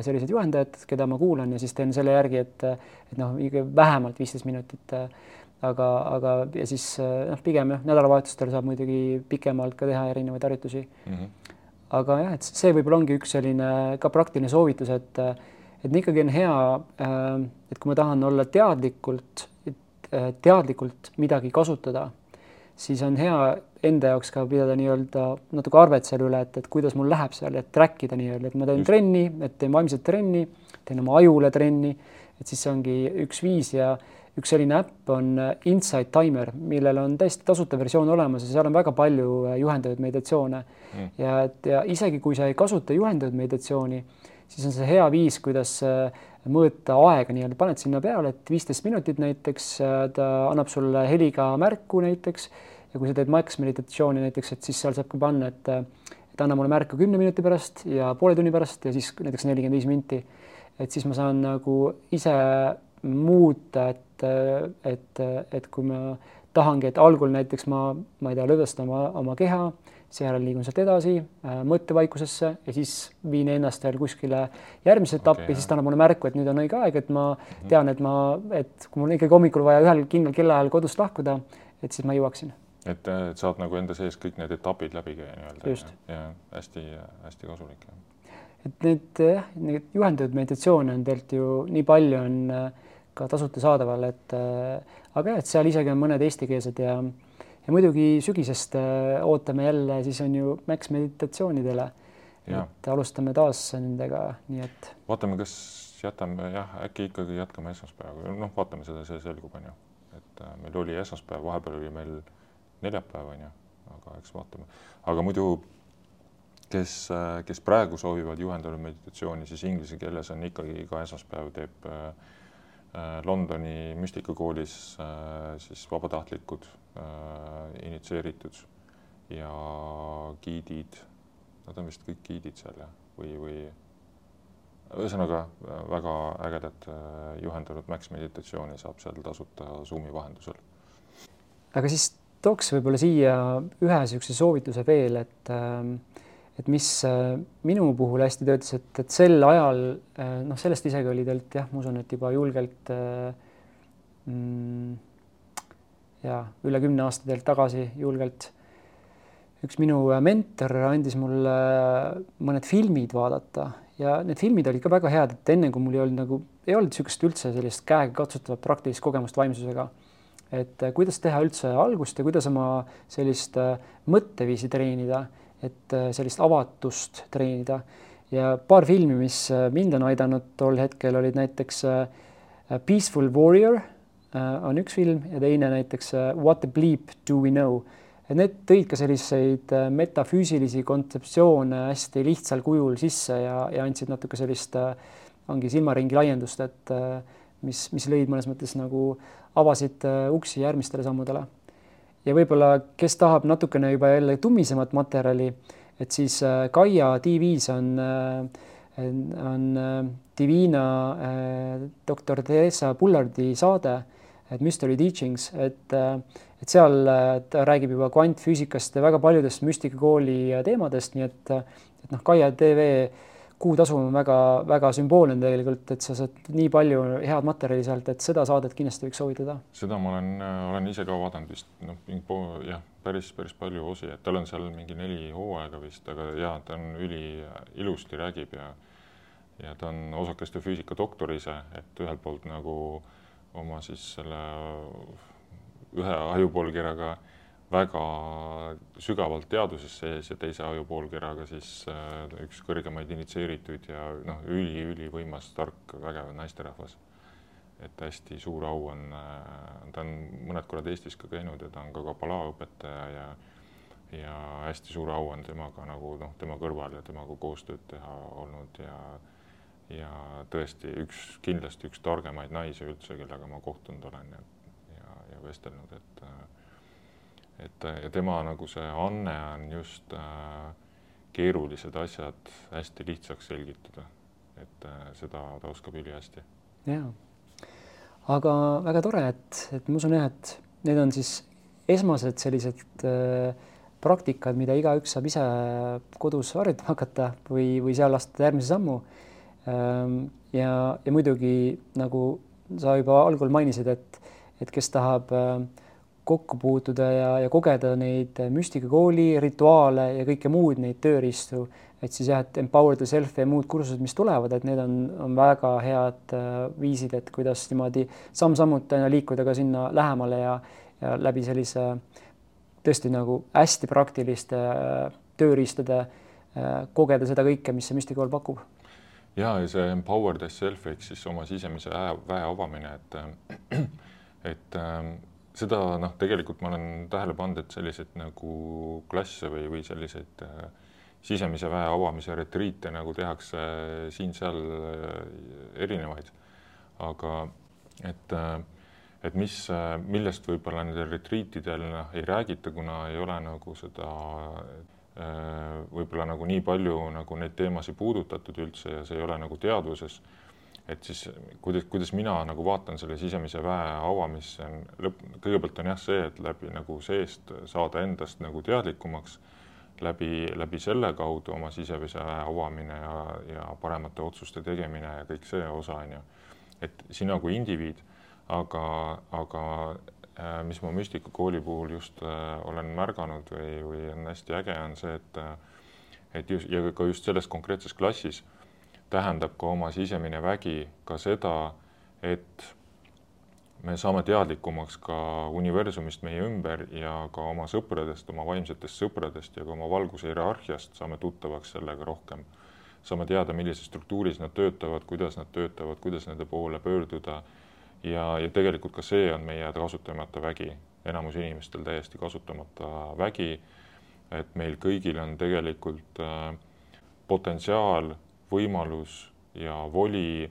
sellised juhendajad, keda ma kuulan ja siis teen selle järgi, et, et noh, vähemalt viisteist minutit äh, aga, aga ja siis eh, noh, pigem jah, nädalavahetustel saab muidugi pikemalt ka teha erinevaid harjutusi mm. -hmm. aga jah, et see võib-olla ongi üks selline ka praktiline soovitus, et et ikkagi on hea, et kui ma tahan olla teadlikult, teadlikult midagi kasutada, siis on hea enda jaoks ka pidada nii-öelda natuke arvet selle üle, et, et kuidas mul läheb seal, et track ida nii-öelda, et ma teen Just. trenni, et teen vaimset trenni, teen oma ajule trenni, et siis see ongi üks viis ja üks selline äpp on Insight Timer, millel on täiesti tasuta versioon olemas ja seal on väga palju äh, juhendatud meditatsioone mm.. ja et ja isegi kui sa ei kasuta juhendatud meditatsiooni, siis on see hea viis, kuidas äh, mõõta aega nii-öelda, paned sinna peale, et viisteist minutit näiteks, ta annab sulle heliga märku näiteks ja kui sa teed max meditatsiooni näiteks, et siis seal saab ka panna, et et anna mulle märku kümne minuti pärast ja poole tunni pärast ja siis näiteks nelikümmend viis minti. et siis ma saan nagu ise muuta, et, et, et kui ma tahangi, et algul näiteks ma, ma ei tea, lõdvestan oma, oma keha, seejärel liigun sealt edasi äh, mõttevaikusesse ja siis viin ennast veel kuskile järgmisse etappi okay,, siis ta annab mulle märku, et nüüd on õige aeg, et ma mhm. tean, et ma, et kui mul ikkagi hommikul vaja ühel kindlal kellaajal kodust lahkuda, et siis ma jõuaksin. et saad nagu enda sees kõik need etapid läbi käia nii-öelda ja, hästi-hästi kasulik. et need jah, neid juhendatud meditatsioone on tegelikult ju nii palju on äh, ka tasuta saadaval, et äh, aga jah, et seal isegi on mõned eestikeelsed ja ja muidugi sügisest äh, ootame jälle, siis on ju Max meditatsioonidele. et alustame taas nendega, nii et. vaatame, kas jätame jah, äkki ikkagi jätkame esmaspäeva, noh, vaatame seda, see selgub, on ju, et äh, meil oli esmaspäev, vahepeal oli meil neljapäev, on ju, aga eks vaatame, aga muidu kes, kes praegu soovivad juhendatud meditatsiooni, siis inglise keeles on ikkagi iga esmaspäev teeb äh, Äh, Londoni müstikakoolis äh, siis vabatahtlikud äh, initsieeritud ja giidid, nad on vist kõik giidid seal jah, või, või ühesõnaga väga ägedat juhendatud Max meditatsiooni saab seal tasuta Zoomi vahendusel. aga siis tooks võib-olla siia ühe niisuguse soovituse veel, et äh, et mis äh, minu puhul hästi töötas, et, et sel ajal äh, noh, sellest isegi oli tegelikult jah, ma usun, et juba julgelt äh, mm, ja üle kümne aasta tegelikult tagasi julgelt üks minu mentor andis mulle mõned filmid vaadata ja need filmid olid ka väga head, et enne kui mul ei olnud nagu, ei olnud niisugust üldse sellist käega katsutavat praktilist kogemust vaimsusega. et kuidas teha üldse algust ja kuidas oma sellist mõtteviisi treenida, et äh, sellist avatust treenida ja paar filmi, mis mind on aidanud tol hetkel, olid näiteks Peaceful Warrior on üks film ja teine näiteks What the bleep do we know et need tõid ka selliseid äh, metafüüsilisi kontseptsioone hästi lihtsal kujul sisse ja, ja andsid natuke sellist, äh, ongi silmaringi laiendust, et äh, mis, mis lõid mõnes mõttes nagu, avasid uksi järgmistele sammudele. Ja võib-olla, kes tahab natukene juba jälle tummisemat materjali, et siis Kaia TV-s on, on Divina doktor Theresa Bullardi saade, et Mystery Teachings, et et seal äh, ta räägib juba kvantfüüsikast ja väga paljudest müstikakooli äh, teemadest, nii et, äh, et noh, Kaia tv kuutasu on väga-väga sümboolne tegelikult, et sa saad nii palju head materjali sealt, et seda saadet kindlasti võiks soovitada. seda ma olen, olen ise ka vaadanud vist noh, jah, päris, päris palju osi, et tal on seal mingi neli hooaega vist, aga ja ta on üliilusti räägib ja ja ta on osakeste füüsika doktor ise, et ühelt poolt nagu oma siis selle ühe ajupoolkeraga väga sügavalt teaduses sees ja teise ajupoolkeraga siis äh, üks kõrgemaid initsieerituid ja noh, üli-ülivõimas, tark, vägev naisterahvas. et hästi suur au on äh,, ta on mõned korrad Eestis ka käinud ja ta on ka Kabala õpetaja ja ja hästi suur au on temaga nagu noh, tema kõrval ja temaga koostööd teha olnud ja ja tõesti üks, kindlasti üks targemaid naisi üldse, kellega ma kohtunud olen ja vestelnud, et et ja tema nagu see anne on just äh, keerulised asjad hästi lihtsaks selgitada. et äh, seda ta oskab ülihästi. ja, aga väga tore, et, et ma usun jah, et need on siis esmased sellised äh, praktikad, mida igaüks saab ise kodus harjutama hakata või, või seal astuda järgmise sammu ähm,. ja, ja muidugi nagu sa juba algul mainisid, et et kes tahab äh, kokku puutuda ja, ja kogeda neid müstikakooli rituaale ja kõike muud, neid tööriistu, et siis jah, et empower the self ja muud kursused, mis tulevad, et need on, on väga head äh, viisid, et kuidas niimoodi samm-sammult aina liikuda ka sinna lähemale ja, ja läbi sellise tõesti nagu hästi praktiliste äh, tööriistade kogeda seda kõike, mis see müstikakool pakub. Ja, ja see empower the self ehk siis oma sisemise väe avamine, et (clears throat) et ähm, seda noh, tegelikult ma olen tähele pannud, et selliseid nagu klasse või, või selliseid äh, sisemise väe avamise retriite nagu tehakse siin-seal äh, erinevaid. aga et äh,, et mis äh,, millest võib-olla nendel retriitidel noh, ei räägita, kuna ei ole nagu seda äh, võib-olla nagu nii palju nagu neid teemasid puudutatud üldse ja see ei ole nagu teadvuses et siis kuidas, kuidas mina nagu vaatan selle sisemise väe avamisse on lõpp, kõigepealt on jah see, et läbi nagu seest saada endast nagu teadlikumaks, läbi, läbi selle kaudu oma sisemise väe avamine ja, ja paremate otsuste tegemine ja kõik see osa on ju. et sina kui indiviid, aga, aga äh, mis ma müstikakooli puhul just äh, olen märganud või, või on hästi äge, on see, et äh, et just ja ka just selles konkreetses klassis tähendab ka oma sisemine vägi ka seda, et me saame teadlikumaks ka universumist meie ümber ja ka oma sõpradest, oma vaimsetest sõpradest ja ka oma valguse hierarhiast saame tuttavaks sellega rohkem. saame teada, millises struktuuris nad töötavad, kuidas nad töötavad, kuidas nende poole pöörduda. ja, ja tegelikult ka see on meie kasutamata vägi, enamus inimestel täiesti kasutamata vägi. et meil kõigil on tegelikult äh, potentsiaal võimalus ja voli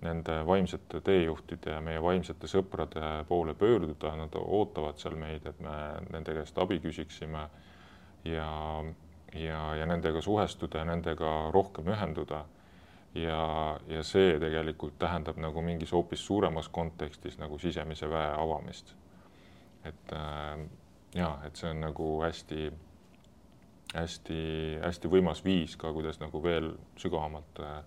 nende vaimsete teejuhtide ja meie vaimsete sõprade poole pöörduda, nad ootavad seal meid, et me nende käest abi küsiksime ja, ja, ja nendega suhestuda ja nendega rohkem ühenduda. ja, ja see tegelikult tähendab nagu mingis hoopis suuremas kontekstis nagu sisemise väe avamist. et äh, ja, et see on nagu hästi hästi-hästi võimas viis ka, kuidas nagu veel sügavamalt äh,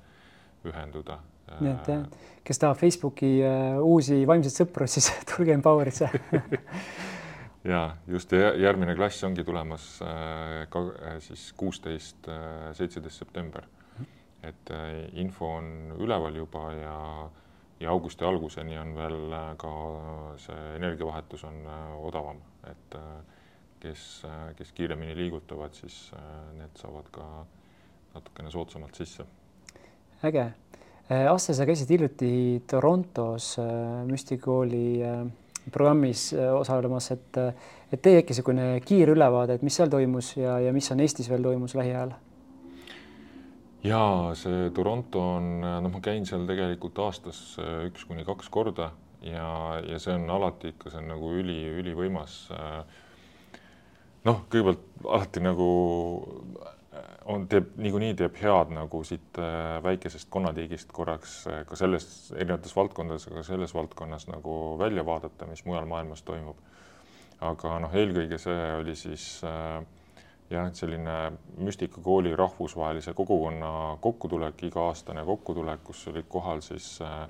ühenduda. nii et jah, kes tahab Facebooki uh, uusi vaimseid sõpru, siis (laughs) tulge Empowerisse (laughs) ja just järgmine klass ongi tulemas äh, ka siis kuusteist, seitseteist september. et info on üleval juba ja, ja augusti alguseni on veel ka see energiavahetus on odavam, et kes, kes kiiremini liigutavad, siis need saavad ka natukene soodsamalt sisse. äge. Asse, sa käisid hiljuti Torontos Müstikooli programmis osalemas, et et teie äkki niisugune kiirülevaade, et mis seal toimus ja, ja mis on Eestis veel toimus lähiajal? ja see Toronto on, noh, ma käin seal tegelikult aastas äh, üks kuni kaks korda ja, ja see on alati ikka, see on nagu üli, ülivõimas. Äh, noh, kõigepealt alati nagu äh, on, teeb niikuinii teeb head nagu siit väikesest konnatiigist korraks ka selles erinevates valdkondades, aga selles valdkonnas nagu välja vaadata, mis mujal maailmas toimub. Aga noh, eelkõige see oli siis äh, jah, selline müstikakooli rahvusvahelise kogukonna kokkutulek, iga-aastane kokkutulek, kus olid kohal siis äh,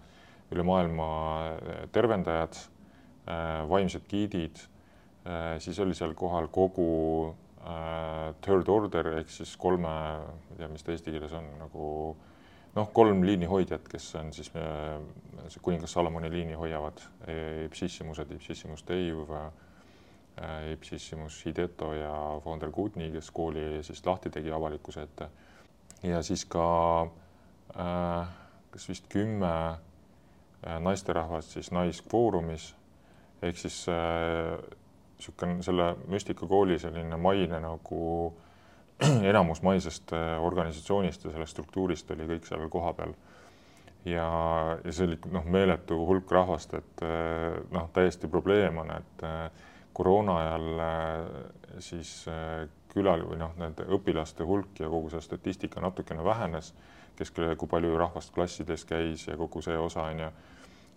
üle maailma äh, tervendajad äh,, vaimsed giidid äh,, siis oli seal kohal kogu äh, third order ehk siis kolme, ma ei tea, mis ta eesti keeles on nagu noh, kolm liinihoidjat, kes on siis äh, kuningas Salomoni liini hoiavad, Ipsissimused, Ipsissimus Deiv Äh, Ipsissimus Hideto ja Founder Gudni, kes kooli siis lahti tegi avalikkuse ette. ja siis ka äh, kas vist kümme äh, naisterahvast siis Naisfoorumis ehk siis niisugune äh, selle müstikakooli selline maine nagu (clears throat) enamus maisest äh, organisatsioonist ja sellest struktuurist oli kõik seal kohapeal. ja, ja see oli noh, meeletu hulk rahvast, et noh, täiesti probleem on, et koroona ajal äh, siis äh, külal või noh, nende õpilaste hulk ja kogu see statistika natukene vähenes, kes, kui palju rahvast klassides käis ja kogu see osa on ju.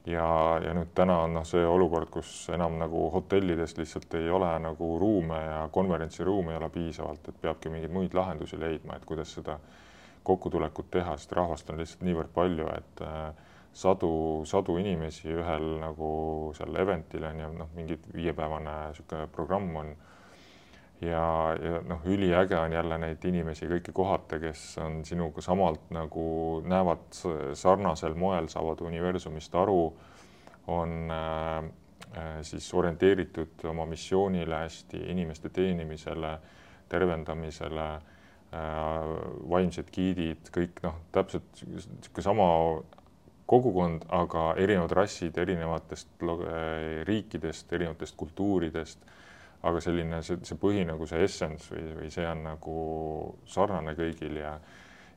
Ja, ja nüüd täna on noh, see olukord, kus enam nagu hotellides lihtsalt ei ole nagu ruume ja konverentsiruume ei ole piisavalt, et peabki mingeid muid lahendusi leidma, et kuidas seda kokkutulekut teha, sest rahvast on lihtsalt niivõrd palju, et äh, sadu, sadu inimesi ühel nagu seal event'il on ju noh, mingi viiepäevane niisugune programm on. Ja, ja noh, üliäge on jälle neid inimesi kõiki kohata, kes on sinuga samalt nagu näevad sarnasel moel, saavad universumist aru, on äh, siis orienteeritud oma missioonile hästi, inimeste teenimisele, tervendamisele äh,, vaimsed giidid, kõik noh, täpselt niisugune sama kogukond, aga erinevad rassid erinevatest eh, riikidest, erinevatest kultuuridest. Aga selline see, see põhi nagu see essence või, või see on nagu sarnane kõigil ja,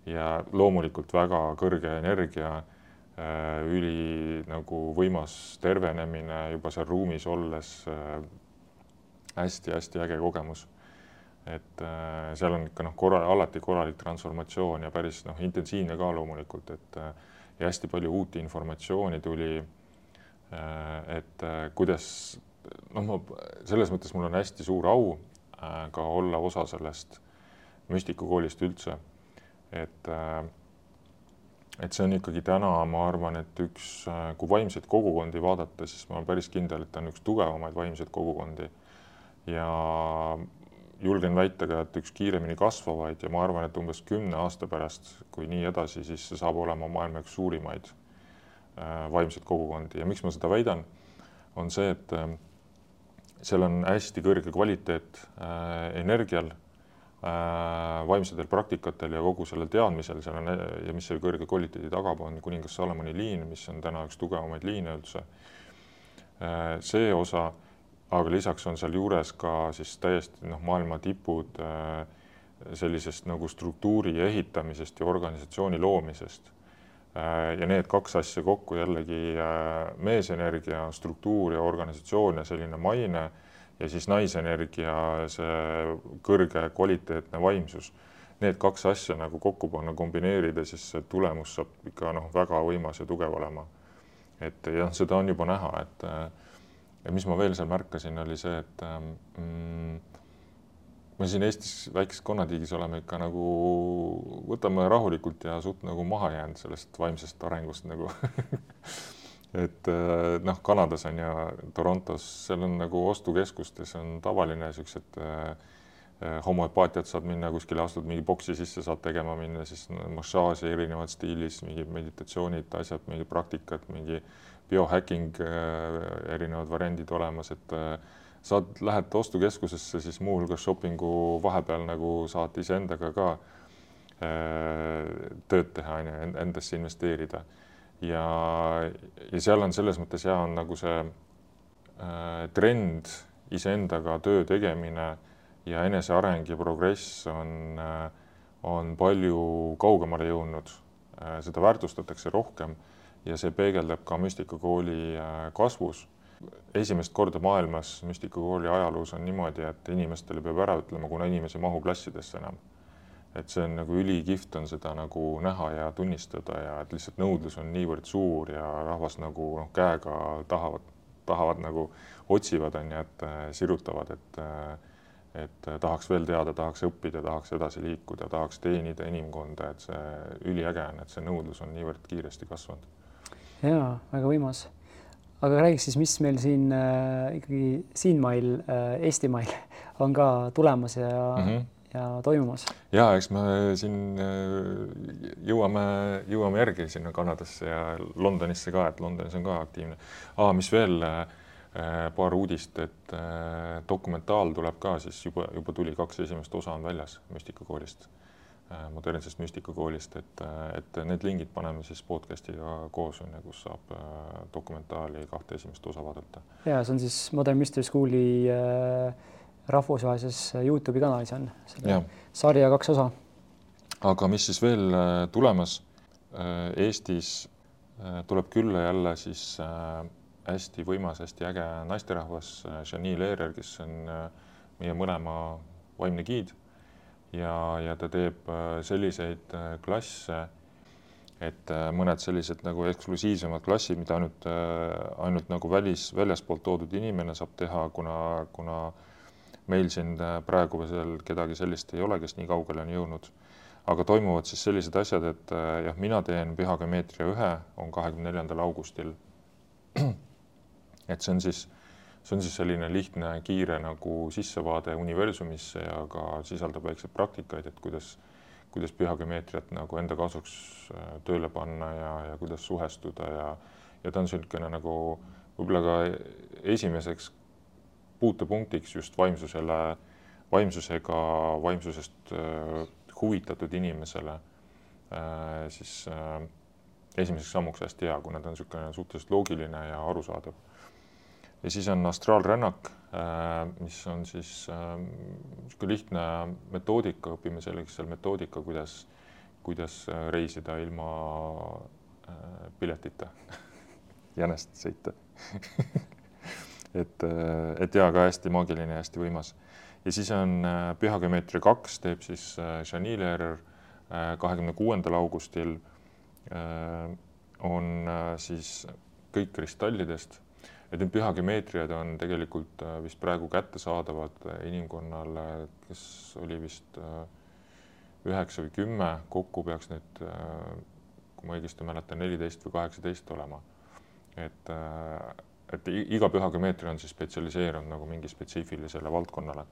ja loomulikult väga kõrge energia äh,, üli nagu võimas tervenemine juba seal ruumis olles äh,. hästi-hästi äge kogemus et äh, seal on ikka noh, korra, alati korralik transformatsioon ja päris noh, intensiivne ka loomulikult, et ja hästi palju uut informatsiooni tuli. Et kuidas noh, ma selles mõttes mul on hästi suur au äh, ka olla osa sellest müstikakoolist üldse. et, et see on ikkagi täna, ma arvan, et üks, kui vaimseid kogukondi vaadata, siis ma olen päris kindel, et ta on üks tugevamaid vaimseid kogukondi. ja julgen väita ka, et üks kiiremini kasvavaid ja ma arvan, et umbes kümne aasta pärast, kui nii edasi, siis see saab olema maailma üks suurimaid äh, vaimseid kogukondi ja miks ma seda väidan, on see, et äh, seal on hästi kõrge kvaliteet äh, energial äh,, vaimsetel praktikatel ja kogu sellel teadmisel, seal on ja mis selle kõrge kvaliteedi tagab, on kuningas Salomoni liin, mis on täna üks tugevamaid liine üldse äh,. see osa aga lisaks on sealjuures ka siis täiesti noh, maailma tipud äh, sellisest nagu struktuuri ehitamisest ja organisatsiooni loomisest. Äh, ja need kaks asja kokku jällegi äh, meesenergia, struktuur ja organisatsioon ja selline maine ja siis naisenergia, see kõrge kvaliteetne vaimsus. Need kaks asja nagu kokku panna, kombineerida, siis see tulemus saab ikka noh, väga võimas ja tugev olema. et jah, seda on juba näha, et ja mis ma veel seal märkasin, oli see, et ähm, mm, me siin Eestis väikses konnatiigis oleme ikka nagu, võtame rahulikult ja suht nagu maha jäänud sellest vaimsest arengust nagu. (laughs) Et äh, noh, Kanadas on ju, Torontos, seal on nagu ostukeskustes on tavaline siuksed äh, homoöpaatiat saad minna kuskile, astud mingi boksi sisse, saad tegema minna, siis massaaži erinevad stiilis, mingid meditatsioonid, asjad, mingi praktikad, mingi biohacking, erinevad variandid olemas, et saad, lähed ostukeskusesse, siis muuhulgas shopping'u vahepeal nagu saad iseendaga ka tööd teha, on ju, endasse investeerida. ja, ja seal on selles mõttes hea on nagu see äh, trend iseendaga töö tegemine ja eneseareng ja progress on, äh, on palju kaugemale jõudnud. Äh, seda väärtustatakse rohkem ja see peegeldab ka müstikakooli äh, kasvus. Esimest korda maailmas müstikakooli ajaloos on niimoodi, et inimestele peab ära ütlema, kuna inimesi ei mahu klassidesse enam. et see on nagu ülikihvt on seda nagu näha ja tunnistada ja et lihtsalt nõudlus on niivõrd suur ja rahvas nagu noh, käega tahavad, tahavad nagu otsivad, on ju, et sirutavad, et et äh, tahaks veel teada, tahaks õppida, tahaks edasi liikuda, tahaks teenida inimkonda, et see üliäge on, et see nõudlus on niivõrd kiiresti kasvanud. ja väga võimas. Aga räägiks siis, mis meil siin äh, ikkagi siinmail äh,, Eestimail (laughs) on ka tulemas ja mm, -hmm. ja toimumas. ja eks me siin äh, jõuame, jõuame järgi sinna Kanadasse ja Londonisse ka, et Londonis on ka aktiivne ah,. mis veel äh, paar uudist, et äh, dokumentaal tuleb ka siis juba, juba tuli, kaks esimest osa on väljas müstikakoolist, äh, modernsest müstikakoolist, et, et need lingid paneme siis podcast'iga koos on ju, kus saab dokumentaali kahte esimest osa vaadata. ja see on siis Modern Mystery School'i rahvusvahelises Youtube'i kanalis on sarja kaks osa. aga mis siis veel tulemas? Eestis tuleb külla jälle siis äh, hästi võimas, hästi äge naisterahvas, Janine Leerer, kes on äh, meie mõlema vaimne giid ja, ja ta teeb äh, selliseid äh, klasse, et mõned sellised nagu eksklusiivsemad klassid, mida ainult, ainult nagu välis, väljaspoolt toodud inimene saab teha, kuna, kuna meil siin praegu veel kedagi sellist ei ole, kes nii kaugele on jõudnud. aga toimuvad siis sellised asjad, et jah, mina teen pühageomeetria ühe, on kahekümne neljandal augustil (clears throat) et see on siis, see on siis selline lihtne, kiire nagu sissevaade universumisse ja ka sisaldab väikseid praktikaid, et kuidas, kuidas pühageomeetriat nagu enda kasuks äh, tööle panna ja, ja kuidas suhestuda ja, ja ta on niisugune nagu võib-olla ka esimeseks puutepunktiks just vaimsusele, vaimsusega, vaimsusest äh, huvitatud inimesele äh, siis esimeseks sammuks hästi hea, kuna ta on niisugune suhteliselt loogiline ja arusaadav ja siis on astraalrännak, äh, mis on siis niisugune äh, lihtne metoodika, õpime selleks seal metoodika, kuidas, kuidas äh, reisida ilma piletita (laughs) jänest sõita (laughs) et, et ja ka hästi maagiline hästi võimas. ja siis on pühageomeetria kaks teeb siis Janine Lehrer kahekümne kuuendal augustil on siis kõik kristallidest et need pühagemeetriad on tegelikult äh, vist praegu kättesaadavad äh, inimkonnale, kes oli vist äh, üheksa või kümme, kokku peaks need, kui ma õigesti mäletan, neliteist või kaheksateist olema. et, et iga pühagemeetria on siis spetsialiseerunud nagu mingi spetsiifilisele valdkonnale.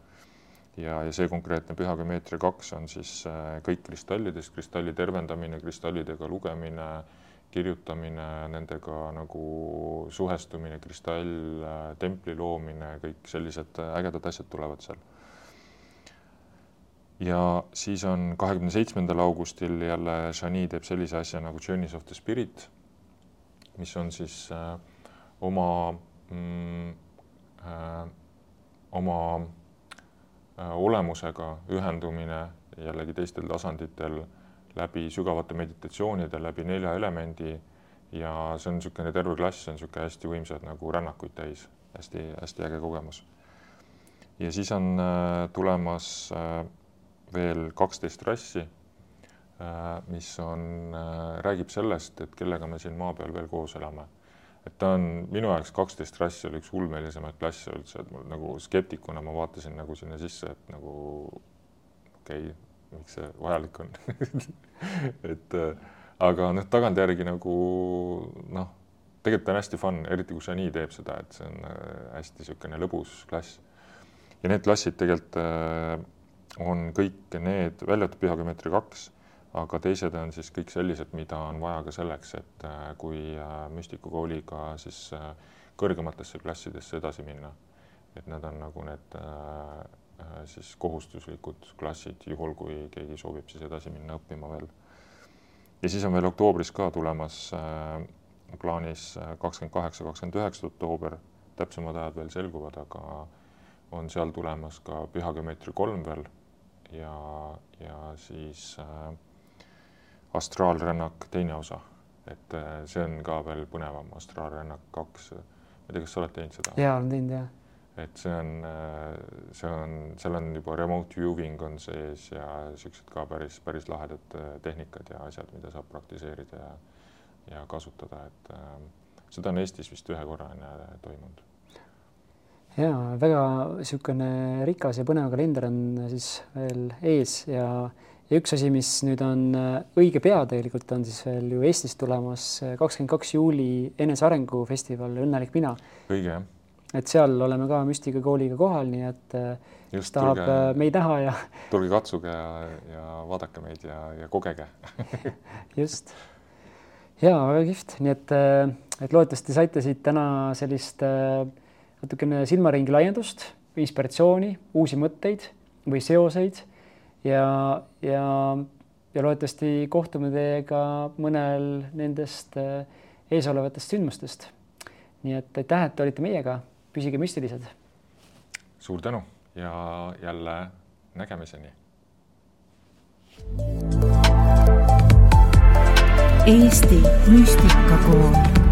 ja, ja see konkreetne pühagemeetria kaks on siis kõik kristallidest, kristalli tervendamine, kristallidega lugemine kirjutamine, nendega nagu suhestumine, kristall, templi loomine, kõik sellised ägedad asjad tulevad seal. ja siis on kahekümne seitsmendal augustil jälle Shani teeb sellise asja nagu Journeys of the Spirit, mis on siis äh, oma mm, äh, oma äh, olemusega ühendumine jällegi teistel tasanditel läbi sügavate meditatsioonide, läbi nelja elemendi ja see on niisugune terve klass, on niisugune hästi võimsad nagu rännakuid täis hästi,, hästi-hästi äge kogemus. ja siis on äh, tulemas äh, veel kaksteist rassi äh,, mis on äh,, räägib sellest, et kellega me siin maa peal veel koos elame. et ta on minu jaoks kaksteist rassi oli üks ulmelisemaid klasse üldse, et mul nagu skeptikuna ma vaatasin nagu sinna sisse, et nagu okei okay,, miks see vajalik on (laughs) et äh, aga noh, tagantjärgi nagu noh, tegelikult on hästi fun, eriti kui Shani teeb seda, et see on äh, hästi niisugune lõbus klass. ja need klassid tegelikult äh, on kõik need, välja arvatud pühageomeetria kaks, aga teised on siis kõik sellised, mida on vaja ka selleks, et kui müstikukooliga siis kõrgematesse klassidesse edasi minna. et need on nagu need siis kohustuslikud klassid, juhul kui keegi soovib siis edasi minna õppima veel. ja siis on veel oktoobris ka tulemas plaanis kakskümmend kaheksa, kakskümmend üheksa oktoober, täpsemad ajad veel selguvad, aga on seal tulemas ka pühageomeetria kolm veel ja, ja siis äh, astraalrännak teine osa, et äh, see on ka veel põnevam, astraalrännak kaks. ma ei tea, kas sa oled teinud seda? ja olen teinud ja. Et see on, äh, see on, seal on juba remote viewing on sees ja siuksed ka päris, päris lahedad äh, tehnikad ja asjad, mida saab praktiseerida ja, ja kasutada, et äh, seda on Eestis vist ühe korra enne toimunud ja väga niisugune rikas ja põnev kalender on siis veel ees ja, ja üks asi, mis nüüd on õige pea tegelikult on siis veel ju Eestis tulemas kakskümmend kaks juuli enesearengu festival Õnnelik mina. õige jah. Et seal oleme ka Müstika kooliga kohal, nii et äh, kes tahab tulge, meid näha ja. (laughs) tulge katsuge ja, ja vaadake meid ja, ja kogege (laughs) just ja väga kihvt, nii et, et loodetavasti saite siit täna sellist äh, natukene silmaringi laiendust, inspiratsiooni, uusi mõtteid või seoseid ja, ja, ja loodetavasti kohtume teiega mõnel nendest eesolevatest sündmustest. nii et aitäh, et olite meiega, püsige müstilised. suur tänu ja jälle nägemiseni. Eesti Müstikakool